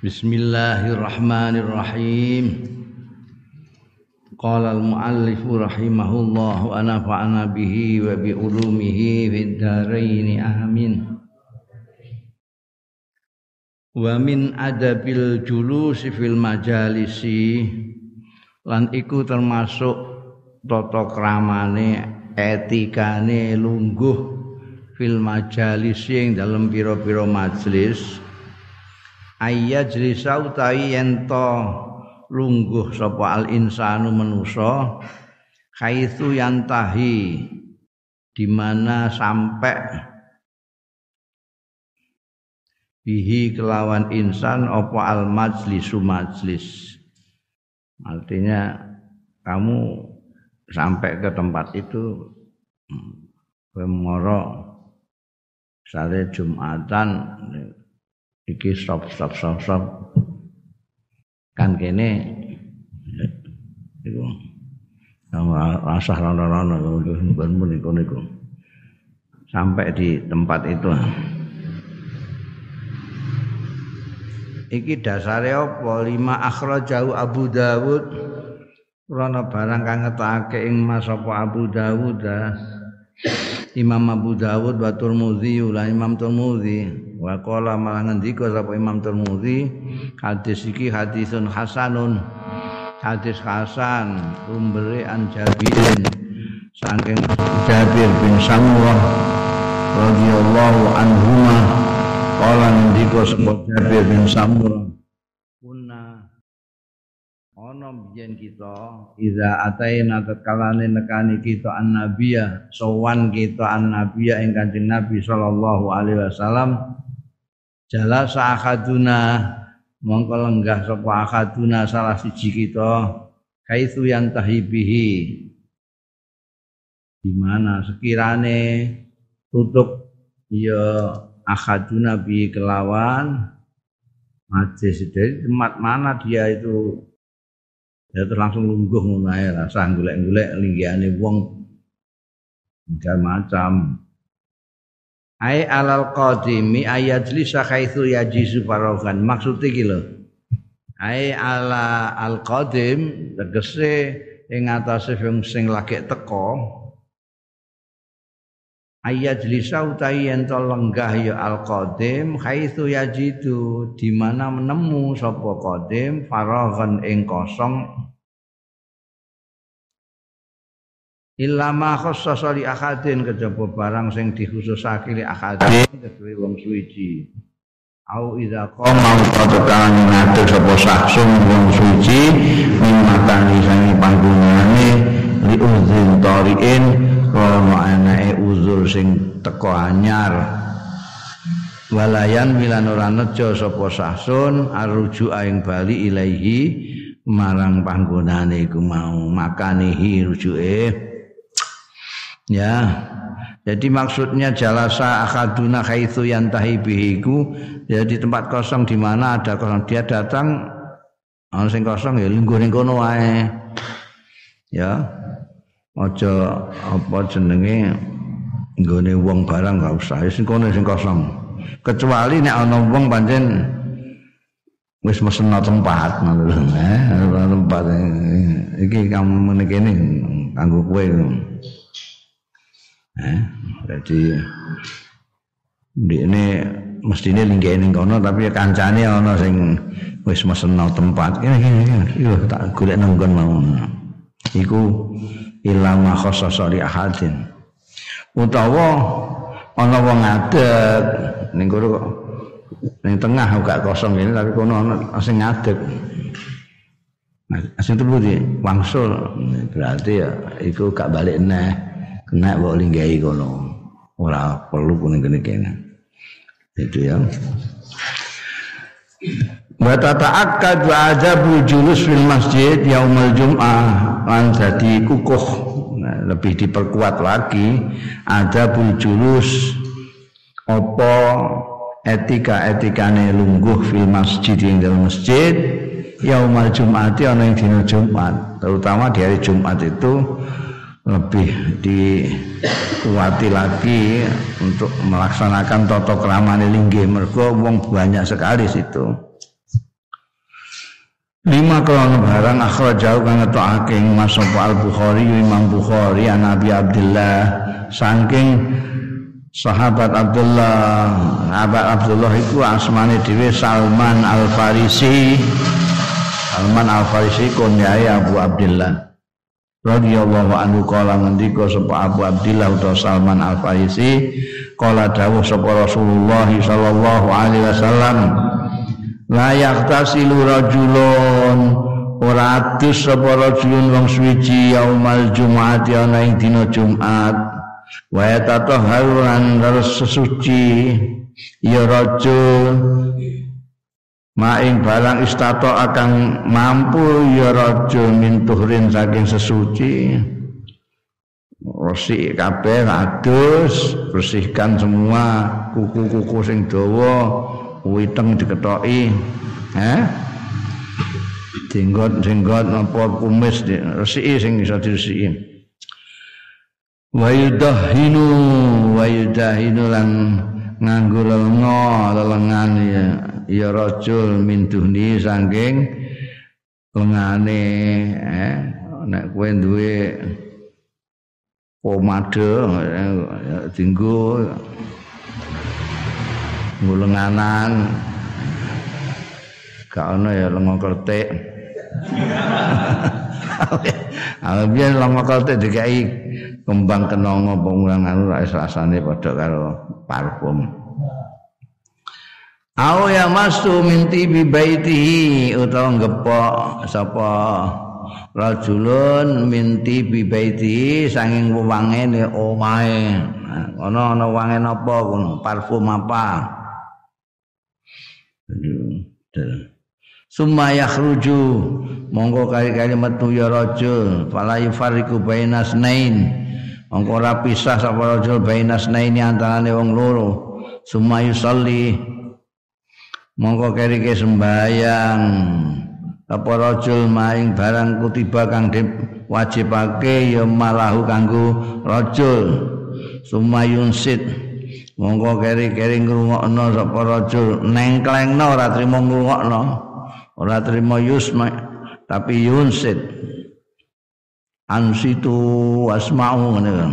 Bismillahirrahmanirrahim. Qala al-muallif rahimahullah wa nafa'ana bihi wa bi ulumihi fid dharain amin. Wa min adabil julusi fil majalisi lan iku termasuk tata kramane etikane lungguh fil majalisi ing dalem pira-pira majelis ayyajlisa utawi yen to lungguh sapa al insanu manusa kaitu yantahi di mana sampai bihi kelawan insan apa al majlisu majlis. Artinya kamu sampai ke tempat itu Pemoro hmm, misalnya Jumatan iki stop stop stop stop. Kan kene iku rasa rono-rono ben niku niku. Sampai di tempat itu. Iki dasare apa? Lima jauh Abu Dawud. Rono barang kang ngetake ing Mas apa Abu Dawud Imam Abu Dawud wa Tirmidzi lan Imam Tirmidzi. Wa qala malah ngendika sapa Imam Tirmidzi hadis iki hadisun hasanun. Hadis hasan umbere an Jabirin saking Jabir bin Samurah radhiyallahu anhuma. Qala ngendika sapa Jabir bin Samurah biyen kita iza ataina tatkalane nekani kita annabiya sowan kita annabiya ing Kanjeng Nabi sallallahu alaihi wasallam jala akaduna mongko lenggah sapa akaduna salah siji kita kaitu yang tahibihi. Di mana sekirane tutup ya akaduna bi kelawan majlis dari tempat mana dia itu ya langsung lungguh ngono ae rasa golek-golek linggihane wong. Macam. Ai alal qadimi ayajlisa haitsu yajisu farogan maksud iki lho. Ai ala al qadim tegese ing atase sing lagi teko ayajlisa utai yen to lenggah ya al qadim haitsu yajidu di mana menemu sapa qadim farogan ing kosong. Illa ma khassasa li akadin kejaba barang sing dikhususake li akadin kedue wong suci. Au idza qama utakan ngatur sapa saksun wong suci min matani sangi panggunane li uzin tariin rono anake uzur sing teko anyar walayan milan ora nejo sapa saksun aruju aing bali ilaihi marang panggonane iku mau makanihi rujuke Ya. Jadi maksudnya jalasa akaduna khaitsu yantahi bihiku ya di tempat kosong di mana ada kosong dia datang ana sing kosong ya lingguh ning kono wae. Ya. Aja apa jenenge nggone wong barang gak usah sing kono sing kosong. Kecuali nek ana wong pancen wis mesen tempat ngono lho. Eh, tempat iki kamu meniki kene kanggo kowe. Eh, jadi ini mestine linggih ning kono tapi kancane ana sing wis mesenno tempat. Yo tak golek nang mau. Iku ilama khassasa li ahadin. Utawa ana wong ngadeg ning kono ning tengah gak kosong ini tapi kono ana sing ngadeg. Nah, sing terbudi wangsul berarti ya iku gak balik neh kena bawa linggai kono ora perlu kuning kene kene itu ya wa tata'akkad wa ajabu julus fil masjid yaumul jum'ah lan dadi kukuh. Nah, lebih diperkuat lagi ada julus. Apa etika-etikane lungguh fil masjid yang dalam masjid? Yaumal jum'ati ana ing dina Jumat. Terutama di hari Jumat itu lebih dikuati lagi untuk melaksanakan toto keramane linggih. Mergo wong banyak sekali situ lima krono barang jauh kang ngetokake Mas Al Bukhari Imam Bukhari an Nabi Abdullah saking sahabat Abdullah sahabat Abdullah itu asmane dhewe Salman Al Farisi Salman Al Farisi kunyai Abu Abdullah radhiyallahu anhu kala ngendika sapa Abu Abdullah utawa Salman Al Farisi kala dawuh sapa Rasulullah sallallahu alaihi wasallam layak tasilu rajulun ora adus sapa rajulun wong suci yaumal jumat ana ing dina Jumat wa tatahharu an sesuci ya rajul. Maing barang istato akan mampu ya rajul min tuhrin saking sesuci. Resik kabeh adus bersihkan semua kuku-kuku sing dawa witeng diketoki eh jenggot-jenggot apa kumis resiki sing iso diresiki. Wa yudahinu wa yudahinu lan nganggo lenga lelengan ya ya rajul min duhni saking lengane eh nek kowe duwe pomade dinggo ngulenganan gak ono ya lengo kletik Aku biyen lengo kletik dikai kembang kenongo pengulangan ora rasane padha karo parfum. Au ya mastu minti bi baitihi utawa ngepok sapa rajulun minti bi baitihi sanging wewangene omahe. Ana ana wange napa parfum apa Summa yakhruju monggo kali-kali metu ya rajul fala yufariqu bainas nain monggo ora pisah sapa rajul bainas nain antarane wong loro. Summa yusalli monggo kali-kali sembayang apa rajul maing barang kutiba kang wajibake ya malahu kanggo rajul summa yunsit monggo keri-keri ngrungokno sapa rajul nengklengno ora trimo ngrungokno. Ora trimo yusma tapi yunsit ansitu asma'u ngene kan.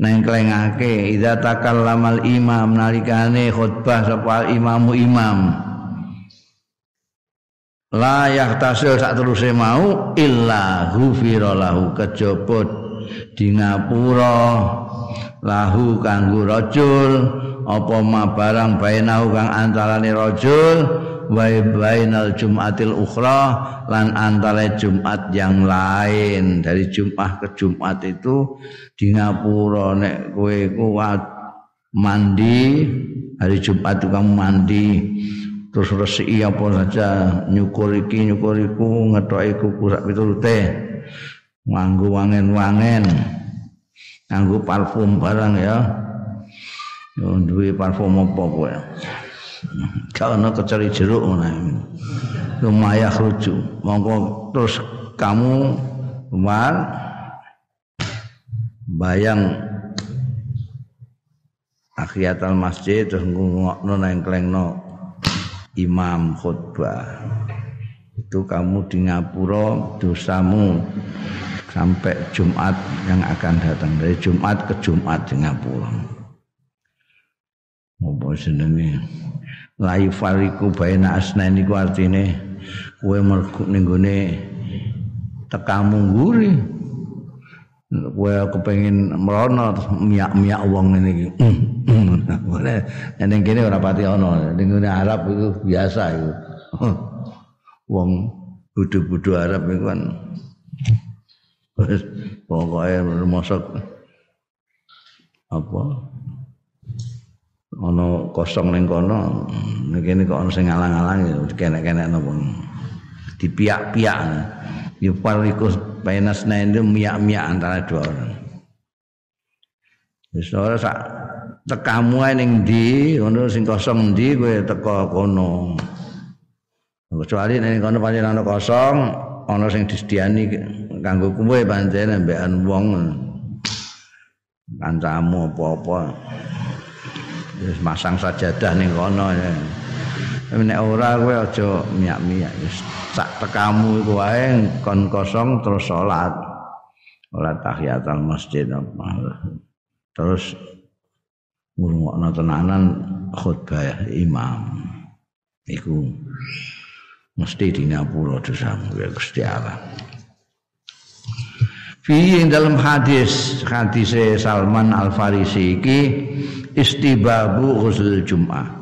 Nengklengake idza takallamal imam nalikane khutbah sapa imamu imam. La yahtasil sak teruse mau illa ghufira lahu kejaba di ngapura lahu kanggo rajul apa ma barang bainahu kang antarane rajul wa bainal jumatil ukhra lan antara Jumat yang lain. Dari Jumat ke Jumat itu di ngapura nek kowe kuat mandi hari Jumat itu kamu mandi terus resiki apa saja nyukur iki nyukur iku ngetoki kuku sak piturute nganggo wangen-wangen nganggo parfum barang ya. Duwe parfum apa kowe? Kalau ana kecari jeruk ngono lumaya khruju monggo terus kamu keluar bayang akhiyatal masjid terus ngungokno nang klengno imam khutbah. Itu kamu di ngapura dosamu sampai Jumat yang akan datang dari Jumat ke Jumat dengan pulang. Apa jenenge? Layu fariku baina asnaini ku artine kowe mergo ning gone tekamu nguri. Kowe kepengin merono miak-miak wong ngene iki. Ning kene ora pati ana. Ning Arab itu biasa itu. Wong budu-budu Arab itu kan pokoknya masuk apa? Ana kosong ning kono kene kok ana sing ngalang-alang kene-kene napa? Dipiak-piak. Yufarikus bainas itu miak-miak antara dua orang. Wis ora sak tekamu ning ndi ngono sing kosong ndi kowe teko kono. Kecuali ning kono pancen ana kosong ana sing disediani kanggo kowe pancen ambekan wong kancamu apa-apa. Wis masang sajadah ning kono ya. Nek ora kowe aja miyak-miyak wis sak tekamu iku wae kon kosong terus salat ora tahiyatul masjid apa. Terus ngrungokno tenanan khutbah imam. Iku mesti di ngapura dosamu ya Gusti Allah Fi dalam hadis hadis Salman Al Farisi iki istibabu ghusl Jumat.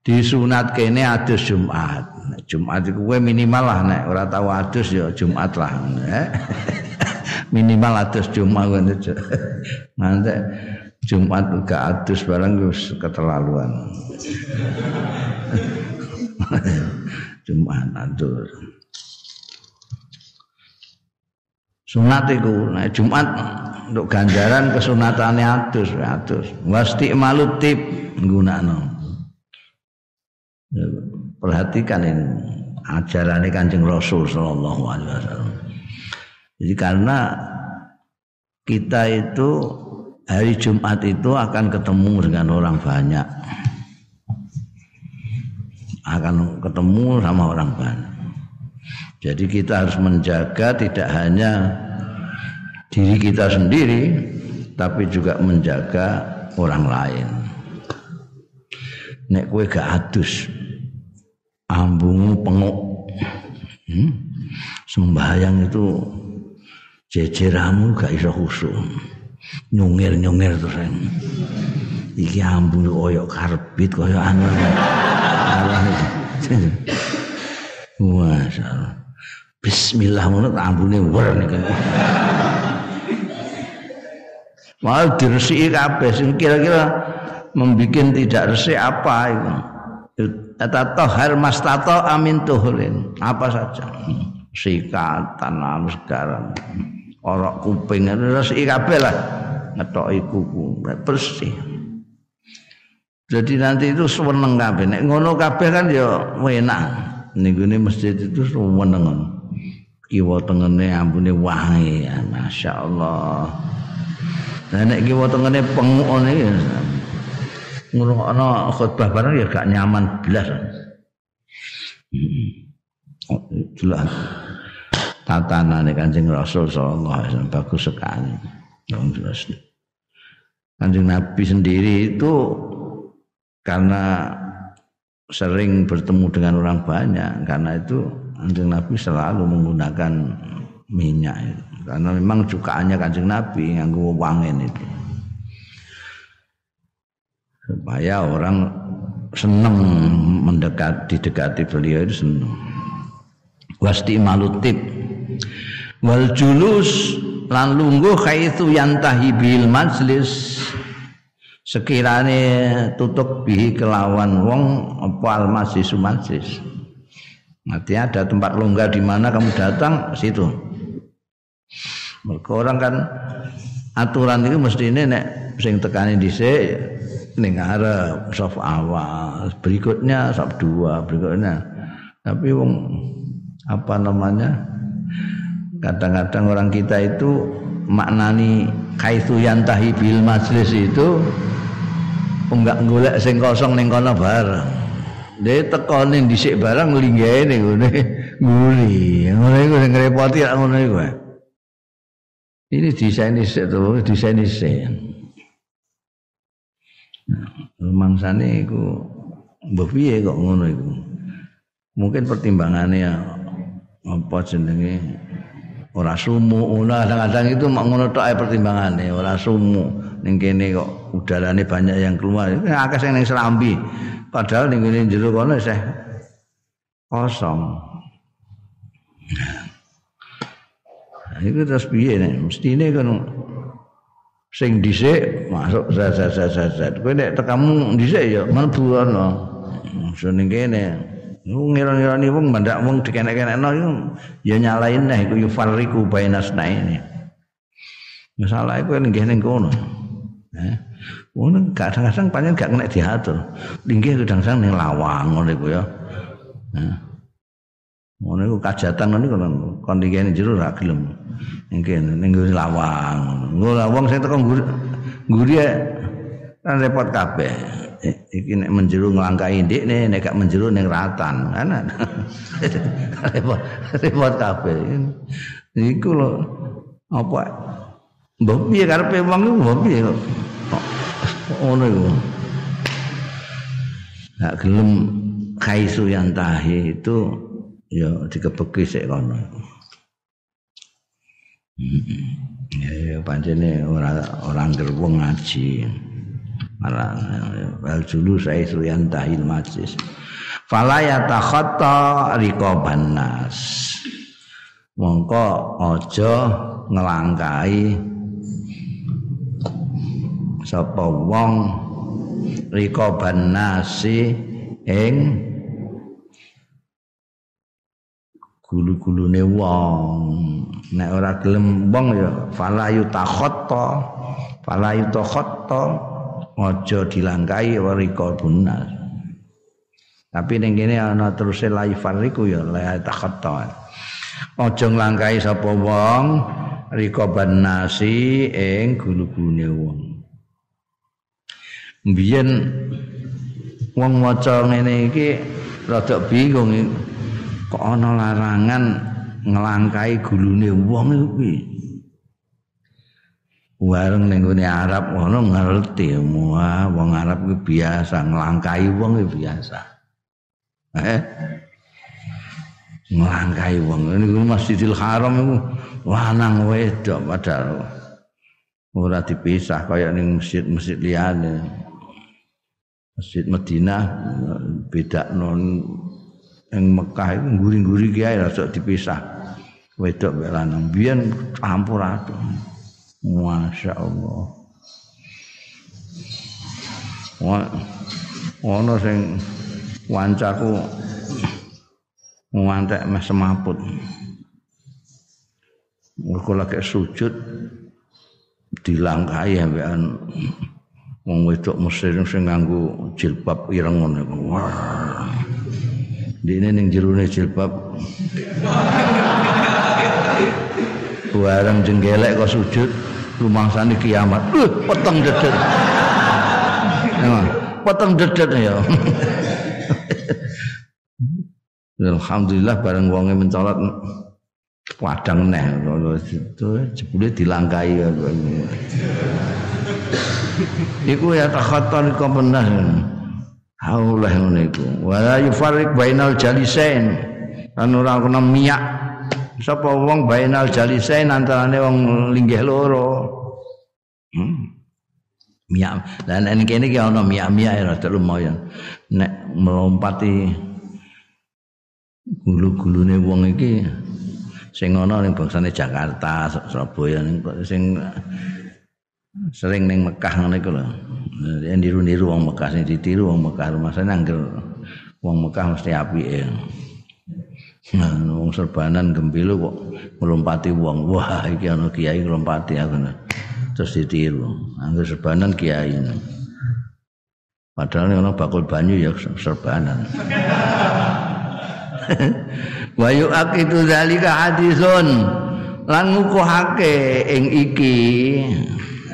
Disunat kene adus Jumat. Jumat gue minimal lah nek ora tahu adus ya Jumat lah. Minimal adus Jumat gue Nanti Jumat gak adus barang wis keterlaluan. Jumat adus. Sunat iku nek Jumat untuk ganjaran kesunatane adus adus. Wasti malutip nggunakno. Perhatikan ini ajaran Kanjeng Rasul sallallahu alaihi wasallam. Jadi karena kita itu hari Jumat itu akan ketemu dengan orang banyak. Akan ketemu sama orang banyak. Jadi kita harus menjaga tidak hanya diri kita sendiri tapi juga menjaga orang lain. Nek kue gak adus ambungmu penguk. Hmm? Sembahyang itu jejeramu gak iso khusyuk. Nyungir-nyungir terus. Iki ambung koyo karbit koyo anu. Masyaallah. Bismillah ngono ambune wer niku. Mau diresiki kabeh sing kira-kira membikin tidak resik apa itu. Eta tohar mastato amin tuhulin. Apa saja. Sikatan anu sekarang. Orok kuping resiki kabeh lah. Ngetoki kuku bersih. Jadi nanti itu seneng kabeh. Nek ngono kabeh kan ya enak. Ning masjid itu seneng kiwa tengene ambune wangi ya masyaallah. Nah nek kiwa tengene penguk ngene ya ngrungokno khutbah bareng ya gak nyaman blas jelas. Tatanane Kanjeng Rasul sallallahu alaihi wasallam bagus sekali. Kanjeng Nabi sendiri itu karena sering bertemu dengan orang banyak karena itu Kanjeng Nabi selalu menggunakan minyak itu. Karena memang cukaannya Kanjeng Nabi yang gue wangen itu. Supaya orang senang mendekat didekati beliau itu senang. Wasti malutip wal julus lan lungguh kaitu yantahi bil majlis sekirane tutup bihi kelawan wong apa al majlis majlis Artinya ada tempat longgar di mana kamu datang situ. Mereka orang kan aturan itu mesti ini nek sing tekani dhisik ning ngarep saf awal, berikutnya saf dua, berikutnya. Tapi wong apa namanya? Kadang-kadang orang kita itu maknani kaitu yantahi bil majlis itu enggak golek sing kosong ning kono bareng. Dia tekone dhisik barang ning ngene nguri. Ngono iku sing ngrepoti lak ngono iku. Ini desain isik to, desain isik. Mangsane iku mbah piye kok ngono iku. Mungkin pertimbangannya apa jenenge ora sumu ora kadang-kadang itu mak ngono tok pertimbangane ora sumu ning kene kok udarane banyak yang keluar. Akeh sing ning serambi. Padahal ning ngene jero kono isih kosong. Nah, itu terus piye nek? Mestine kan sing dhisik masuk zat zat zat zat zat. Kowe nek tekamu dhisik ya mlebu ana so ning kene ngira-ngirani wong mandak wong dikenek-kenekno iku ya nyalain nah iku yufarriku bainasna ini. Masalah iku ning ning kono eh Ngono kadang-kadang pancen gak kena diatur. Linggih kadang-kadang ning lawang ngono iku ya. Nah. Ngono iku kajatan ngono iku kon dikene jero ra gelem. Ning kene ning lawang. Ngono lawang sing teko ngguri kan repot kabeh. iki nek menjeru nglangkai ndik nek gak menjeru ning ratan kan repot repot kabeh iku lho apa mbok piye karepe wong iku? Mbok piye kok? Ngono iku? Gak gelem kaisu yang tahi itu ya dikebeki sik kono. Ya pancene ora orang gerwong ngaji. Marang wal julu saya suyan tahil majlis. Fala yatakhatta riqaban nas mongko aja ngelangkai sapa wong riqaban nasi ing gulu-gulune wong. Nek ora gelem wong ya fala yutakhatta fala yutakhatta aja dilangkai warika bunas tapi ning kene ana terus la yufariku ya la takhatta aja nglangkai sapa wong rikaban nasi ing gulu-gulune wong mbiyen wong maca ngene iki rada bingung kok ana larangan ngelangkai gulune wong iku piye wareng ning Arab ngono ngerti wah wong Arab ku biasa ngelangkai wong biasa. Eh? Ngelangkai wong. Niku Masjidil Haram iku lanang wedok padahal. Ora dipisah kaya ning masjid-masjid liyane Masjid Madinah beda non yang Mekah itu guri-guri kiai rasa dipisah. Wedok mek lanang. Biyen campur aduk Masya Allah Wah, ono sing wancaku ngantek meh semaput. Mergo lagi sujud dilangkai ambekan wong wedok Mesir sing nganggo jilbab ireng ngono. Dene ning jerone jilbab. Bareng jenggelek kok sujud rumangsane kiamat. Uh, peteng dedet. Ya, peteng dedet ya. Alhamdulillah bareng wonge mencolot padang neh jebule dilangkai Iku ya takhaton iku bener. Allah ngono iku. Wala yufarriq bainal jalisain. Lan ora kena miyak sapa wong bainal jalisain antarane wong linggih loro. Hmm. Miyak. Lah nek kene iki ana miyak-miyak ya rada lumayan. Nek melompati gulu-gulune wong iki sing ana ning bangsane Jakarta, Surabaya ning sing sering ning Mekah ngene iku lho. Yen niru-niru wong Mekah sing ditiru wong Mekah rumasane angger wong Mekah mesti apike. Nah, wong serbanan gembilo kok melompati wong. Wah, iki ana kiai melompati aku. Terus ditiru. Angger serbanan kiai. Padahal ana bakul banyu ya serbanan. Wa yu'aqidu zalika hadisun lan ngukuhake ing iki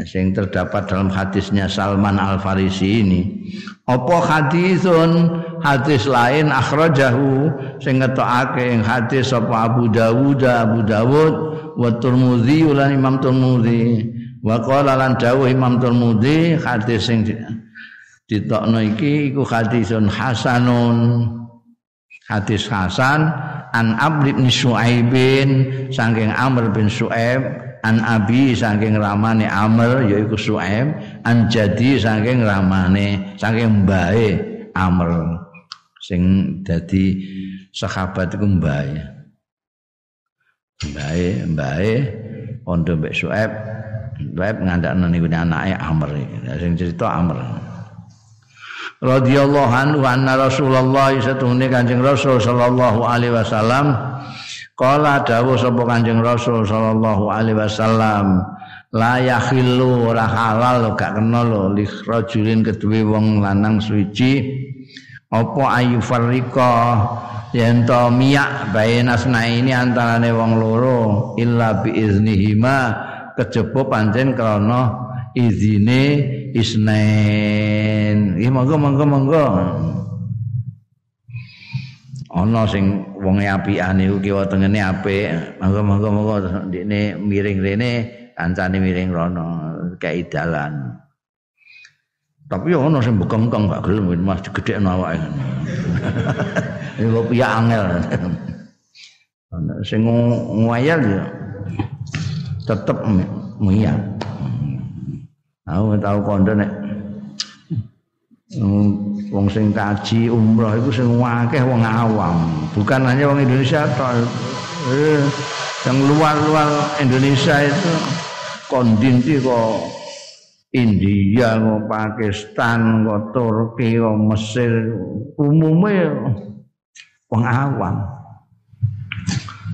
sing terdapat dalam hadisnya Salman Al Farisi ini. Apa hadisun hadis lain akhrajahu sing ngetokake ing hadis sapa Abu Dawud Abu Dawud wa Tirmidzi lan Imam Tirmidzi wa qala lan dawuh Imam Tirmidzi hadis sing ditokno iki iku hadisun hasanun hadis hasan an Amr bin Su'aibin saking Amr bin Su'aib an Abi saking ramane Amr yaiku Su'aib. An Jadi saking ramane saking mbae Amr. Sing dadi sahabat iku mbae. Mbae mbae pondok mbek Su'aib. Su'aib ngandakno niku anake Amr. Sing cerita Amr. Radhiyallahu anhu anna Rasulullah satune Kanjeng Rasul sallallahu alaihi wasallam kala dawuh sapa Kanjeng Rasul sallallahu alaihi wasallam la yakhillu ora halal gak kena lho li rajulin kedue wong lanang suci apa ayu farriqa yen to miyak bainasna ini antarane wong loro illa bi iznihima kejaba pancen krana izine isnen. Ya monggo monggo monggo. Ana sing wonge apian niku kiwa tengene apik. Monggo monggo ndekne miring rene, kancane miring rono, kei dalan. Tapi ya ana sing bekengkeng gak gelem Mas gedhekno awake. Iku piye angel. Ana sing ngoyal ya tetep miyak. Aku tahu kondo nek wong sing kaji umroh itu sing akeh wong awam, bukan hanya wong Indonesia toh. Eh, yang luar-luar Indonesia itu kondinti kok India, kok Pakistan, kok Turki, kok Mesir, umumnya wong awam.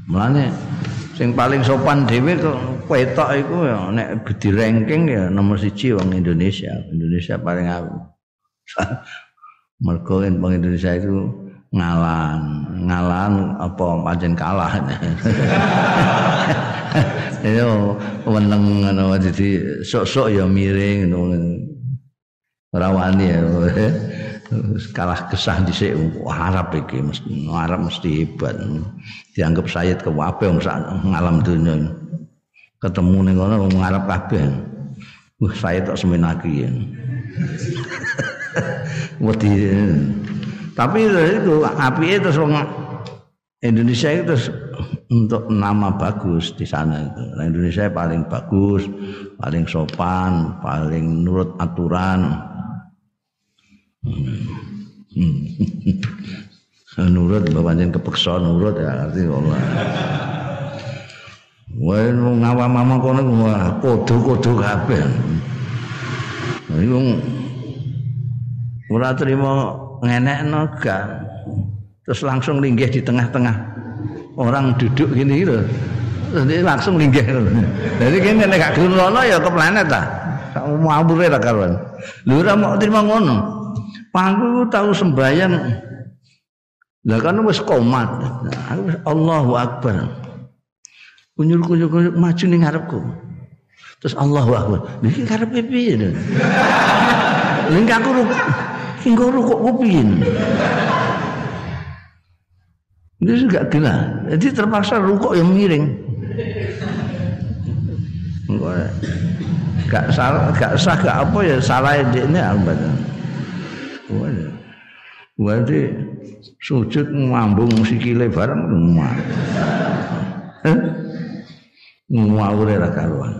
Mulane sing paling sopan dhewe kok ketok iku ya nek di ranking ya nomor siji wong Indonesia. Indonesia paling awam. Mergo wong Indonesia itu ngalan, ngalan apa pancen kalah. Yo weneng ngono dadi sok-sok ya miring ngono. Ora wani ya. kalah kesah dhisik Arab iki mesti Arab mesti hebat. Dianggap Sayyid kewabe wong ngalam dunya. Ketemu ning ngono wong Arab kabeh. Wah, saya tak semenaki ya. Wedi. Tapi itu api itu Indonesia itu untuk nama bagus di sana itu. Nah, Indonesia paling bagus, paling sopan, paling nurut aturan. Hmm. Hmm. nurut bapakan kepeksa nurut ya arti Allah. Wah, ngawam mama kono wah kodo-kodo kabeh. Iku ora trimo ngenekno gak. Terus langsung linggih di tengah-tengah. Orang duduk gini gitu jadi langsung linggih jadi gini nek gak gelem rono ya ke planet ta? Mau ambure ta karuan? Lho ora mau terima ngono. Pangku tahu sembahyang. Lah kan wis komat. Allahu akbar. Kunyur kunyur kunyur maju ning ngarepku. Terus Allahu akbar. Iki karepe piye lha aku rukuk engko rukuk ku piye Itu juga gila. Jadi terpaksa rukuk yang miring. Gak salah, gak sah, gak apa ya salah ini apa? Berarti sujud ngambung sikile bareng ngomong. Ngawur ra karuan.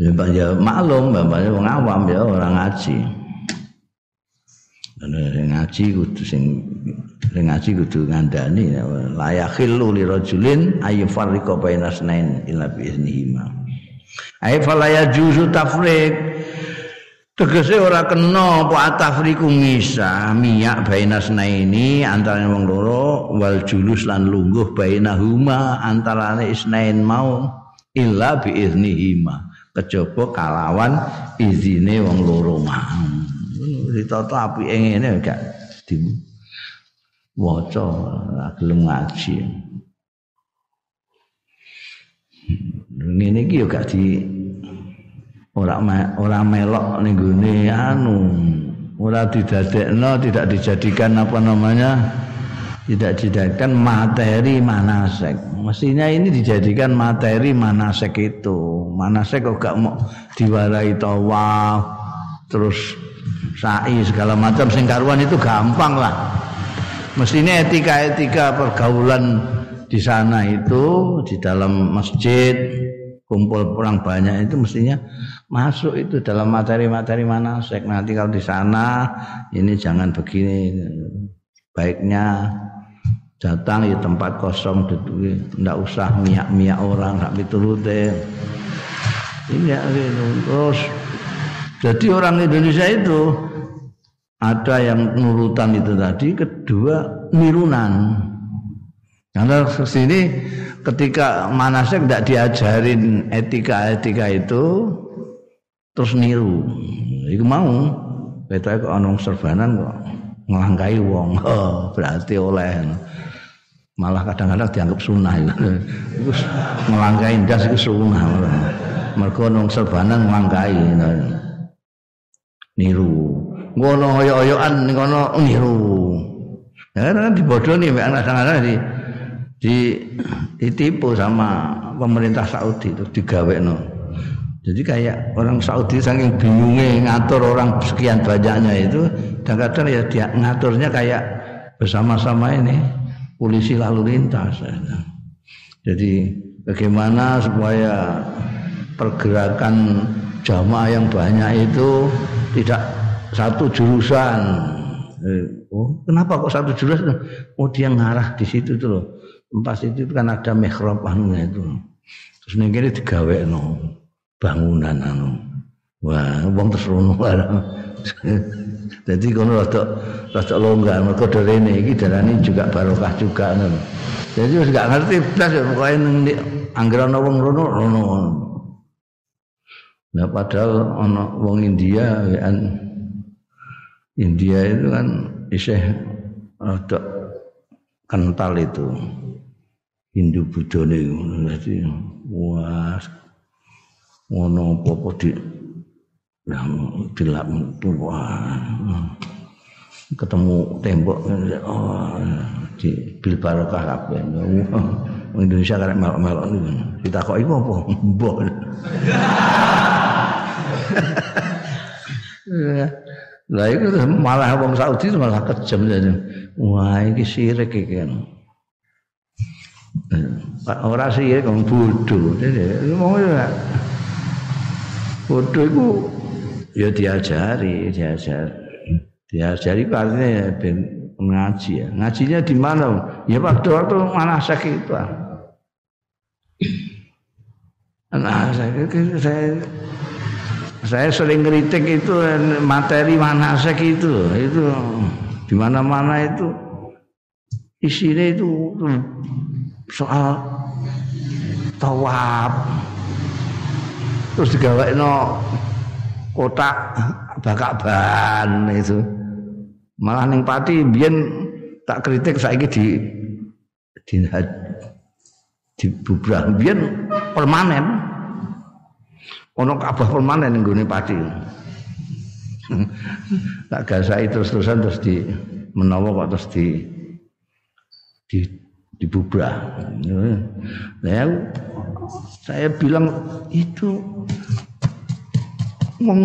Ya, maklum bapaknya awam ya orang ngaji. Ngaji kudu sing sing ngaji kudu ngandani la yakhillu li rajulin ay farriqa baina snain illa bi iznihi ma ay fala yajuzu tafriq tegese ora kena apa tafriqu misa miyak baina snaini antara wong loro wal julus lan lungguh baina huma antarane isnain mau illa bi iznihi ma kejaba kalawan izine wong loro mau ditata apike ngene gak di waca gelem ngaji. Ngene iki yo gak di ora ora melok ning gone anu, ora didadekno, tidak dijadikan apa namanya? tidak dijadikan materi manasek. Mestinya ini dijadikan materi manasek itu. Manasek kok gak mau diwarai tawaf terus sa'i segala macam sing karuan itu gampang lah. Mestinya etika-etika pergaulan di sana itu di dalam masjid kumpul orang banyak itu mestinya masuk itu dalam materi-materi mana sek nanti kalau di sana ini jangan begini baiknya datang di tempat kosong tidak usah miak-miak orang tapi turute ini ya, gitu. terus jadi orang Indonesia itu ada yang nurutan itu tadi, kedua nirunan. Karena sini ketika manasek tidak diajarin etika-etika itu terus niru. Iku mau beta kok ana serbanan kok ngelangkai wong. Oh, berarti oleh. Malah kadang-kadang dianggap sunnah itu. Ngelangkai das itu sunnah. mergo nang serbanan mangkai niru. Ngono oyo-oyoan ning kono niru. Ya kan dibodoni mek anak-anak di di ditipu sama pemerintah Saudi itu digawekno. Jadi kayak orang Saudi saking bingungnya ngatur orang sekian banyaknya itu dan kadang ya dia ngaturnya kayak bersama-sama ini polisi lalu lintas. Jadi bagaimana supaya pergerakan jamaah yang banyak itu tidak satu jurusan. Eh, oh, kenapa kok satu jurusan? Oh, dia ngarah di situ tuh loh. Tempat itu kan ada mihrab anunya itu. Terus ning kene digawekno bangunan anu. Wah, wong terus rono Jadi kono rada rada longgar mergo rene iki darane juga barokah juga ngono. Jadi wis gak ngerti blas pokoke ning anggere ana wong rono rono. Nah padahal ana wong India kan India itu kan isih rada kental itu. Hindu Buddha niku. Dadi wah ngono apa-apa di Nah, dilap wah. Ketemu tembok oh, di bil barokah kabeh. Indonesia karek melok-melok niku. Ditakoki apa? Mbok. Lah itu malah wong Saudi malah kejam jadi. Wah, iki sirik iki kan. Ora sirik wong bodoh. Mau ya. Bodoh itu ya diajari, diajari. Diajari itu artinya ya ben ngaji ya. Ngajinya di mana? Ya waktu-waktu mana sakit itu. Nah, saya, saya saya sering kritik itu materi manasek itu itu di mana-mana itu. Isinya itu soal tawab. Terus no kotak bakak ban itu. Malah neng pati biyen tak kritik saiki di di di bubrah. Biyen permanen ono kabah permanen ning gone pati tak gasai terus-terusan terus di menawa kok terus di di dibubrah. Nah, saya bilang itu wong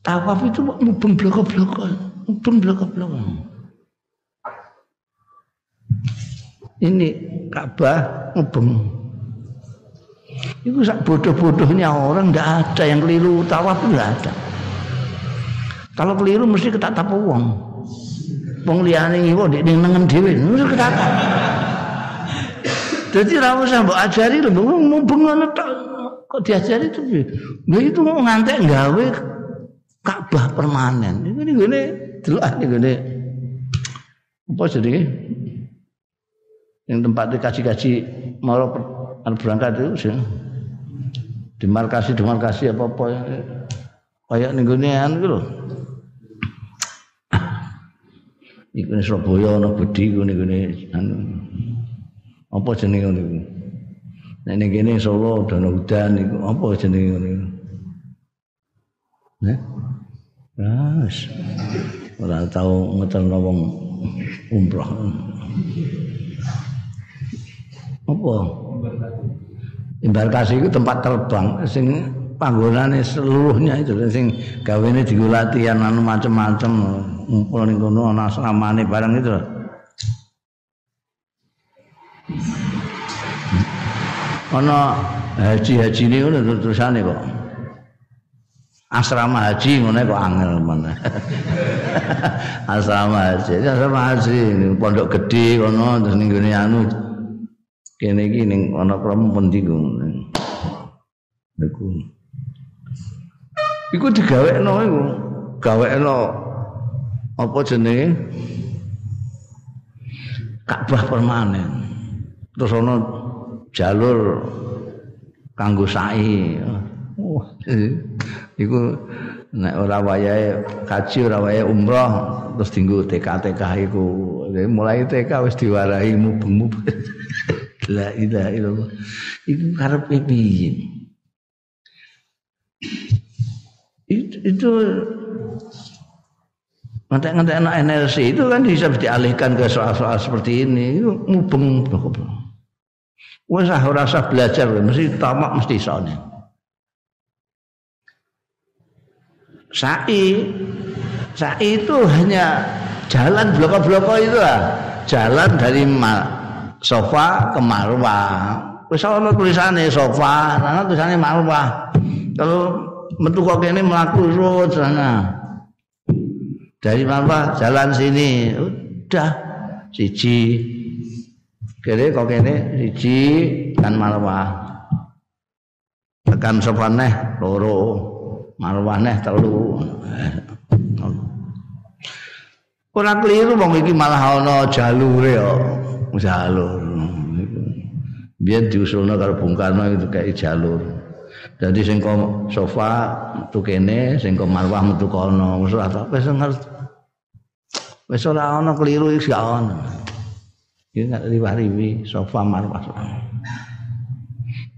tawaf itu mubeng bloko-bloko, mubeng bloko-bloko. Ini Ka'bah mubeng. Itu sak bodoh-bodohnya orang tidak ada yang keliru tawaf tidak ada. Kalau keliru mesti ketatap uang. Wong liyane iku ndek ning nengen dhewe, mesti ketatap. Jadi ra usah mbok ajari lho, mubeng ngono tok kok diajari itu lha itu mau ngantek gawe Ka'bah permanen ini ngene delok ngene apa jadi yang tempat dikaji-kaji mau berangkat itu sih demarkasi demarkasi apa apa yang kayak nih gini an gitu Iku ning Surabaya ana Budi ngene ngene anu apa jenenge ngono Nek ning kene Solo dana udan iku apa ngono iku? Nah. Ras. Ora tau ngeterno wong umroh. Apa? Embarkasi itu tempat terbang sing panggonane seluruhnya itu sing gawene digo latihan anu macam-macam ngumpul ning kono ana asramane barang itu. ana haji-haji ini ngono terusane kok. Asrama haji ngono kok angel mana. asrama haji, asrama haji pondok gede kono terus ning anu kene iki ning ana kromo pundi ngono. Iku. Digawekno iku. Gawekno apa jenenge? Ka'bah permanen. Terus ana jalur kanggo sa'i. Wah, iku nek ora wayahe kaji ora wayahe umroh terus dinggo TK-TK iku. Mulai TK wis diwarahi mubeng-mubeng. La ilaha illallah. Iku karepe piye? itu, itu ngantek-ngantek anak energi itu kan bisa dialihkan ke soal-soal seperti ini itu mubeng wes ah rasa belajar mesti tamak mesti soalnya Sa'i Sa'i itu hanya jalan bloko-bloko itu lah. Jalan dari sofa ke marwah. Wis ana tulisane sofa ana tulisane marwah. Kalau metu kok kene mlaku sana dari marwah jalan sini udah siji. Kene kok kene siji kan marwah. Tekan sofa neh loro marwah neh telu ora keliru wong iki malah ana jalure kok jalur. Biar diusulno karo Bung Karno itu kayak jalur. Jadi sing sofa metu kene sing marwah metu kono. Wis ora wis ngerti. Wis ora ana keliru iki gak ana. Iki gak riwah-riwi sofa marwah.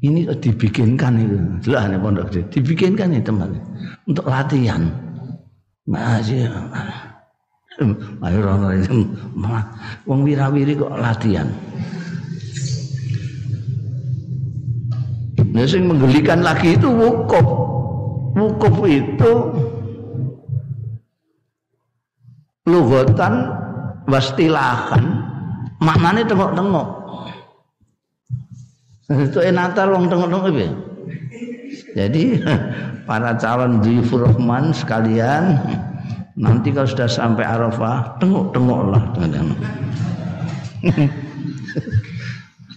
Ini dibikinkan itu jelas pondok dibikinkan itu teman untuk latihan. Masih ayo rono itu wong wirawiri kok latihan Nah, yang menggelikan lagi itu wukuf. Wukuf itu lugotan wastilahan maknanya tengok-tengok. Itu enatar wong tengok-tengok itu. Jadi para calon di Rahman sekalian nanti kalau sudah sampai Arafah tengok-tengoklah tengok-tengok.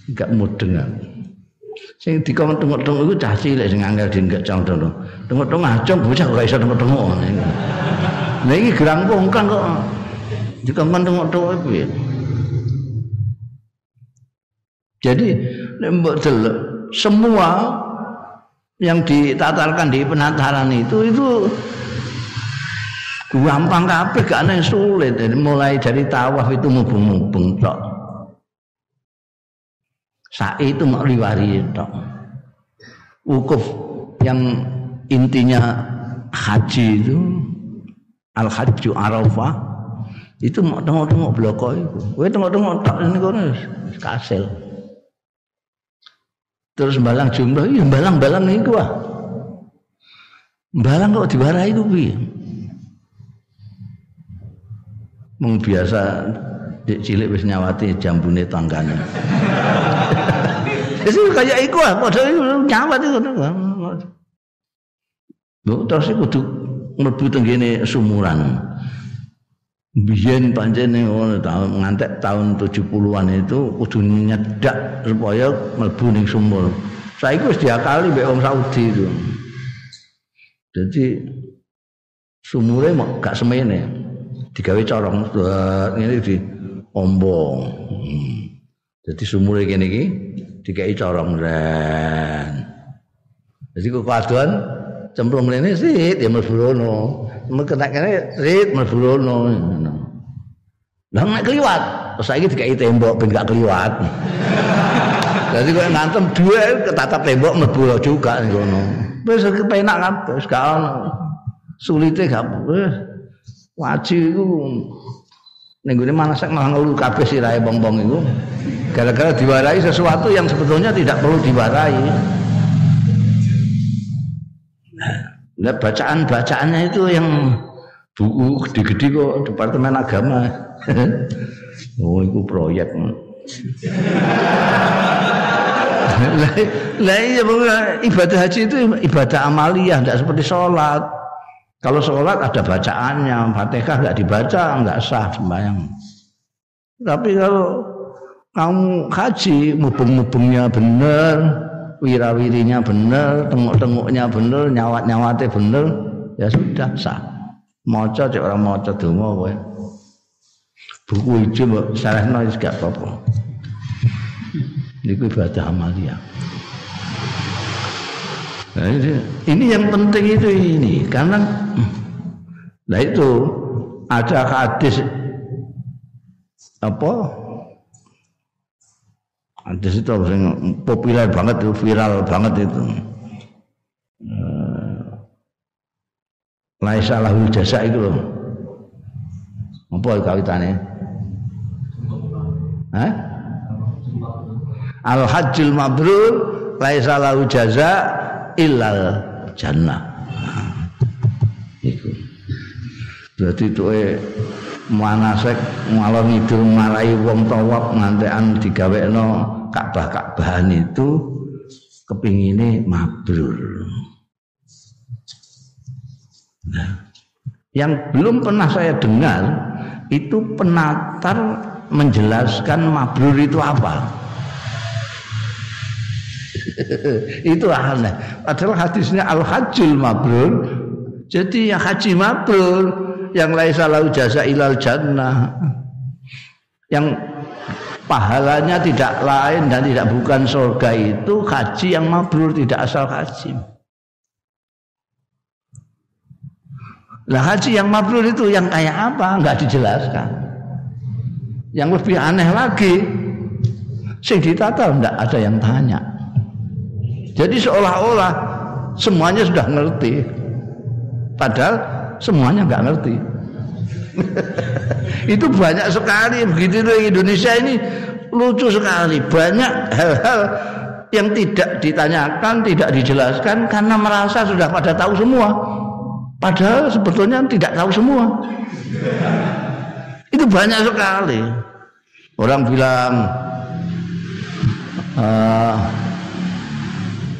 Enggak dengar. Sing dikon tengok-tengok iku cah cilik sing angel dinggek cang tengok. Tengok-tengok acung bocah kok iso tengok-tengok. Lah iki gerang pungkang kok dikon tengok-tengok piye. Jadi nek mbok delok semua yang ditatarkan di penataran itu itu gampang kabeh gak ana sulit. Mulai dari tawaf itu mubeng-mubeng tok. Sa'i itu mau riwari tok. Wukuf yang intinya haji itu al hajju arafah itu mau tengok-tengok bloko itu. Kowe tengok-tengok tok ini kono kasil. Terus balang jumlah iya balang-balang niku ah balang kok diwarai itu piye mung biasa Dik cilik wis nyawati jambune tanggane. Wis kaya iku ah, padha nyawat iku. Lho terus iku kudu mlebu tenggene sumuran. Biyen pancene ngono ngantek tahun 70-an itu kudu nyedak supaya mlebu ning sumur. Saiki wis diakali mbek wong Saudi itu. Jadi sumure gak semene. Digawe corong ngene di ombong. Hmm. Jadi sumure kene iki dikai corong ren. Jadi kok kaduan cemplung rene sih ya mlebu rono. Kena kene rit mlebu rono. Lah nek kliwat, saiki dikai tembok ben gak kliwat. Jadi kok ngantem dua ketatap tembok mlebu juga ning kono. Wis kepenak kabeh, wis gak ono. Sulite gak wajib iku Ning gone manasak malah ngeluh kabeh sirahe bong-bong iku. Gara-gara diwarai sesuatu yang sebetulnya tidak perlu diwarai. Nah, bacaan-bacaannya itu yang buku gede-gede kok Departemen Agama. oh, itu proyek. lah iya ibadah haji itu ibadah amaliyah tidak seperti sholat kalau sholat ada bacaannya, fatihah nggak dibaca nggak sah sembahyang. Tapi kalau kamu haji, mubeng-mubengnya benar, wirawirinya benar, tengok-tengoknya benar, nyawat-nyawatnya benar, ya sudah sah. Maca cek orang maca donga kowe. Buku hijau mbok salehno wis gak apa-apa. Niku ibadah amalia. Nah, ini yang penting itu ini karena Nah itu ada hadis apa? Hadis itu yang populer banget itu viral banget itu. Uh, laisa lahul jasa itu loh apa kawitane Hah? Al hajjul mabrur laisa lahu jaza illal jannah. Berarti itu manasek ngalor ngidul marai wong tawab ngantekan digawekno Ka'bah-Ka'bahan itu kepingine mabrur. Nah, yang belum pernah saya dengar itu penatar menjelaskan mabrur itu apa. itu aneh. Padahal hadisnya al hajjul mabrur. Jadi yang haji mabrur yang laisa lahu jasa ilal jannah. Yang pahalanya tidak lain dan tidak bukan surga itu haji yang mabrur tidak asal haji. Lah haji yang mabrur itu yang kayak apa? Enggak dijelaskan. Yang lebih aneh lagi, sing ditata enggak ada yang tanya. Jadi seolah-olah semuanya sudah ngerti. Padahal semuanya enggak ngerti. itu banyak sekali begitu di Indonesia ini lucu sekali. Banyak hal-hal yang tidak ditanyakan, tidak dijelaskan karena merasa sudah pada tahu semua. Padahal sebetulnya tidak tahu semua. Itu banyak sekali. Orang bilang uh,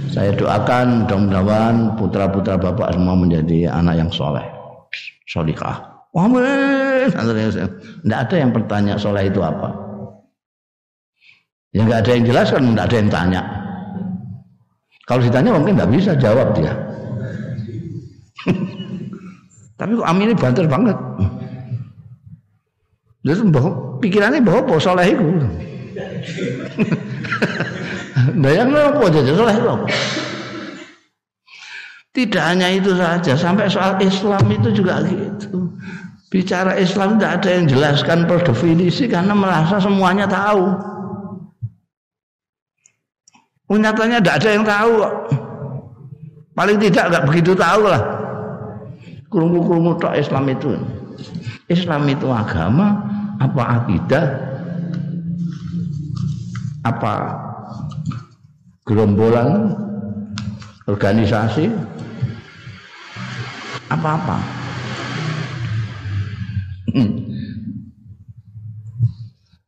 saya doakan mudah-mudahan putra-putra bapak semua menjadi anak yang soleh, solikah. Amin. Tidak ada yang bertanya soleh itu apa. Ya nggak ada yang jelaskan, nggak ada yang tanya. Kalau ditanya mungkin nggak bisa jawab dia. Tapi kok Amin ini banter banget. Terus pikirannya bahwa apa soleh itu. Bayang apa jadi soleh itu apa? Tidak hanya itu saja, sampai soal Islam itu juga gitu. Bicara Islam tidak ada yang jelaskan per definisi karena merasa semuanya tahu. Nyatanya tidak ada yang tahu Paling tidak nggak begitu tahu lah. Kurungu-kurungu tok Islam itu. Islam itu agama apa akidah apa gerombolan organisasi apa-apa.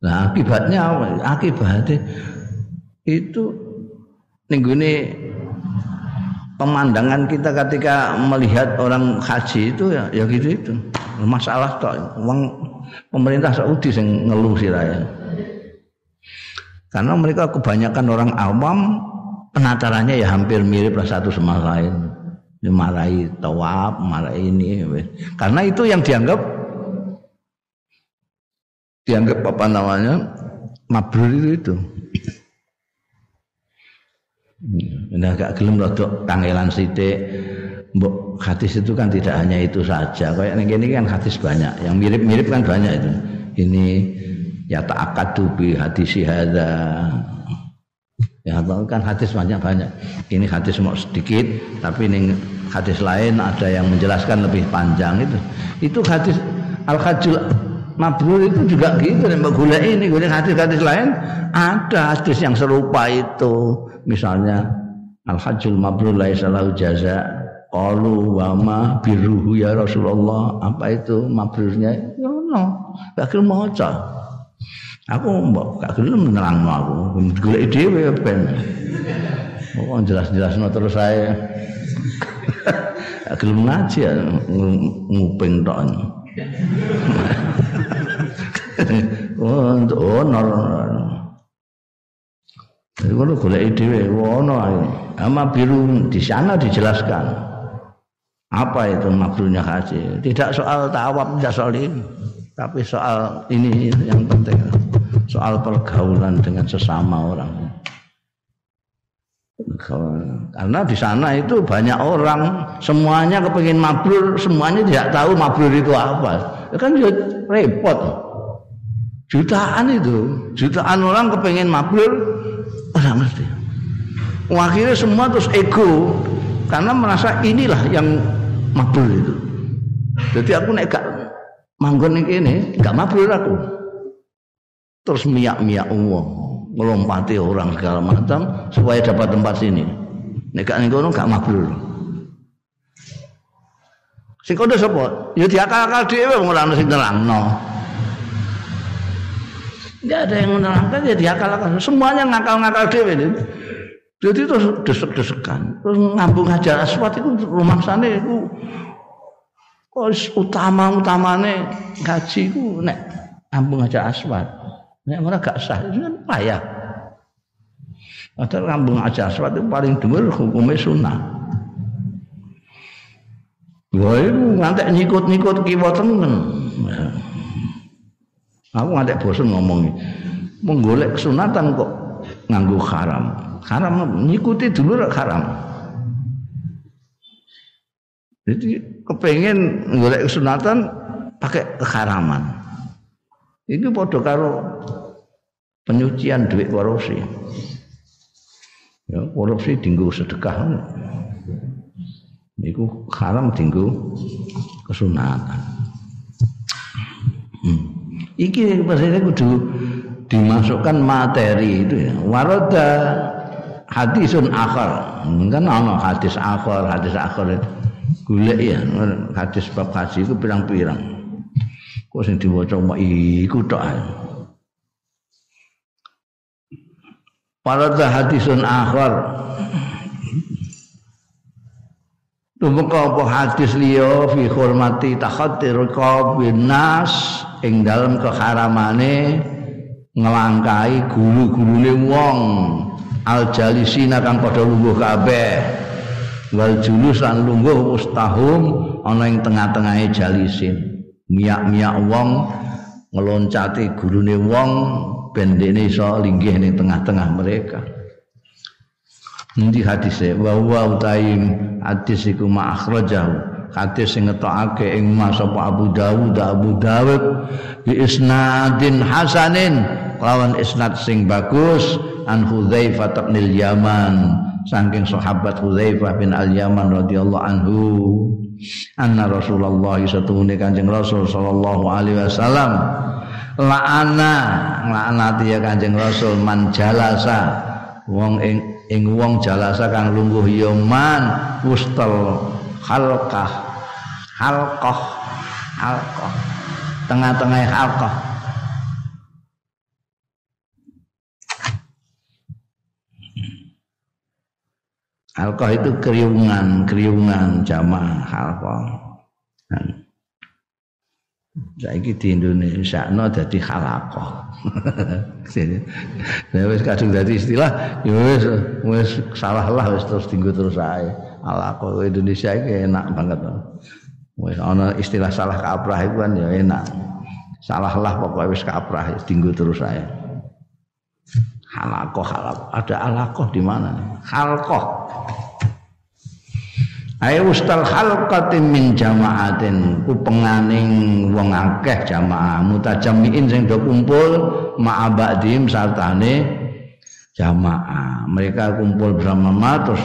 Nah akibatnya apa? Akibatnya itu ini pemandangan kita ketika melihat orang haji itu ya, ya gitu itu. Masalah toh uang pemerintah Saudi yang ngeluh sih raya. Karena mereka kebanyakan orang awam penatarannya ya hampir mirip lah satu sama lain. Dimarahi tawab, marahi ini. Karena itu yang dianggap dianggap apa namanya mabrur itu itu. Ini agak gelem rodok kangelan sithik Mbok hadis itu kan tidak hanya itu saja. Kayak ini kan hadis banyak. Yang mirip-mirip kan banyak itu. Ini ya ta'akadu bi hadis hadza. Ya kan hadis banyak-banyak. Ini hadis mau sedikit tapi ini hadis lain ada yang menjelaskan lebih panjang itu. Itu hadis al-hajjul mabrur itu juga gitu dan gula ini gula hadis-hadis lain ada hadis yang serupa itu misalnya al hajjul mabrur laisa lahu jaza Qalu wa ma biruhu ya Rasulullah. Apa itu mabrurnya? Ya no. Gelem maca. Aku mbok gak gelem nerangno aku. Golek dhewe ben. Kok jelas-jelasno terus saya. gelem ngaji ya nguping tok. Oh, honor. Jadi kalau golek dhewe ono ae. Ama biru di sana dijelaskan. Apa itu mabrurnya haji? Tidak soal tawab, tidak soal ini. Tapi soal ini yang penting. Soal pergaulan dengan sesama orang. Karena di sana itu banyak orang, semuanya kepingin mabrur, semuanya tidak tahu mabrur itu apa. Ya kan ya repot. Jutaan itu, jutaan orang kepingin mabrur, orang ngerti. Akhirnya semua terus ego, karena merasa inilah yang mabrur itu Jadi aku nek gak manggon kene gak mabrur aku. Terus miak-miak uang, melompati orang segala macam supaya dapat tempat sini. Nek gak ning kono gak mabrur. Sing kono sapa? Ya diakal-akal dhewe wong ora ono sing nerangno. Enggak ada yang menerangkan ya diakal-akal. Semuanya ngakal-ngakal dhewe. Jadi terus desek-desekan. Terus ngambung hajar aswat itu rumah sana itu kos utama-utamane gaji ku nek ngambung hajar aswat. Nek ora gak sah itu kan payah. Padahal ngambung hajar aswat itu paling dhuwur hukumnya sunnah. Wah itu ngantek nyikut-nyikut kiwa temen. Aku ngantek bosan ngomongin. Menggolek kesunatan kok nganggu haram haram ngikuti dulu haram jadi kepengen golek kesunatan pakai keharaman ini podo karo penyucian duit korupsi. Ya, korupsi tinggu sedekah. Itu haram tinggu kesunatan. Hmm. iki maksudnya kudu dimasukkan materi itu ya. Waroda hadisun akhar. Kan ana hadis akhar hadis akhar golek ya hadis bab haji itu pirang-pirang. Kok sing diwaca iku tok Para hadisun akhar Tumeka apa hadis liya fi hormati takhattir qabin nas ing dalam keharamane ngelangkai guru-gurune wong. Al jalisina kang padha lungguh kabeh. Wal julus lan lungguh mustahum ana ing tengah-tengahe jalisin. Miyak-miyak wong ngeloncati gurune wong ben dene iso linggih ning tengah-tengah mereka. Nanti hadisnya bahwa utaim hadis iku ma'akhrajahu hadis sing ngetokake ing Mas Abu Dawud Abu Dawud bi isnadin hasanin. Lawan isnad sing bagus an Hudzaifah bin Yaman. Saking sahabat Hudzaifah bin Al Yaman radhiyallahu anhu anna Rasulullah satune Kanjeng Rasul sallallahu alaihi wasallam la'ana laknati ya Kanjeng Rasul man jalasa. Wong ing ing wong jalasa kang lungguh ya man ustal halqah. Halqah. Halqah. Tengah-tengah halqah. Halqah itu kriungan, kriungan jamaah halqah. Saiki di Indonesia no dadi halaqah. Saya wis kadung dadi istilah, wis wis salah lah wis terus tinggu terus ae. Halaqah Indonesia iki enak banget. Wis ana istilah salah kaprah itu kan ya enak. Salah lah pokoknya wis kaprah tinggu terus ae. Halakoh, halakoh. Ada alakoh di mana? Halkoh. Ayo ustal halqatin min jamaatin ku penganing wong akeh jamaah mutajammiin sing do kumpul ma'abadim sartane jamaah. Mereka kumpul bersama terus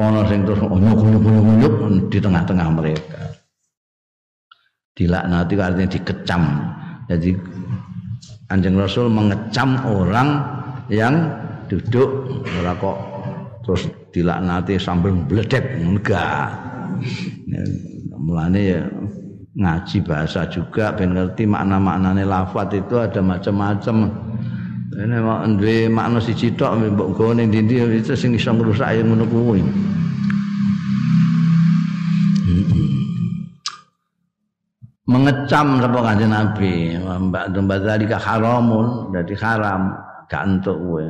ana sing terus nyuk-nyuk di tengah-tengah mereka. Dilaknati artinya dikecam. Jadi Anjing Rasul mengecam orang yang duduk ora terus dilaknati sambil enggak ya, mulane ya ngaji bahasa juga ben ngerti makna-maknane lafat itu ada macam-macam. Ini mau duwe makna siji tok mbok gone ndi itu sing iso ngrusak ya ngono kuwi. Mengecam sapa kanjeng Nabi? Mbak mbak zalika haramun dadi haram gak entuk kowe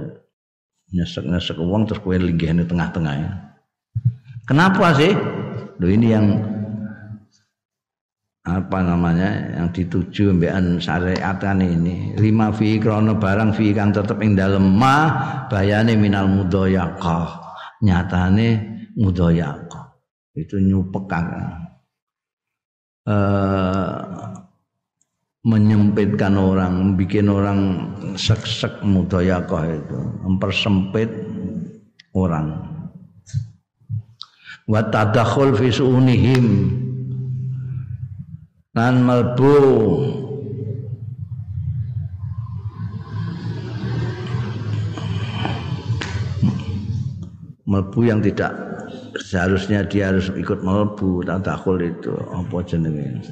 nyesek-nyesek uang terus kue linggih tengah-tengah ya. Kenapa sih? Loh ini yang apa namanya yang dituju mbekan syariatan ini lima fi krono barang fi kang tetep ing dalem ma bayane minal mudayaqah nyatane mudayaqah itu nyupek kan eh menyempitkan orang, bikin orang sek-sek mudayakoh itu, mempersempit orang. Wa tadakhul fi su'unihim lan melbu melbu yang tidak seharusnya dia harus ikut melbu tadakul itu apa jenenge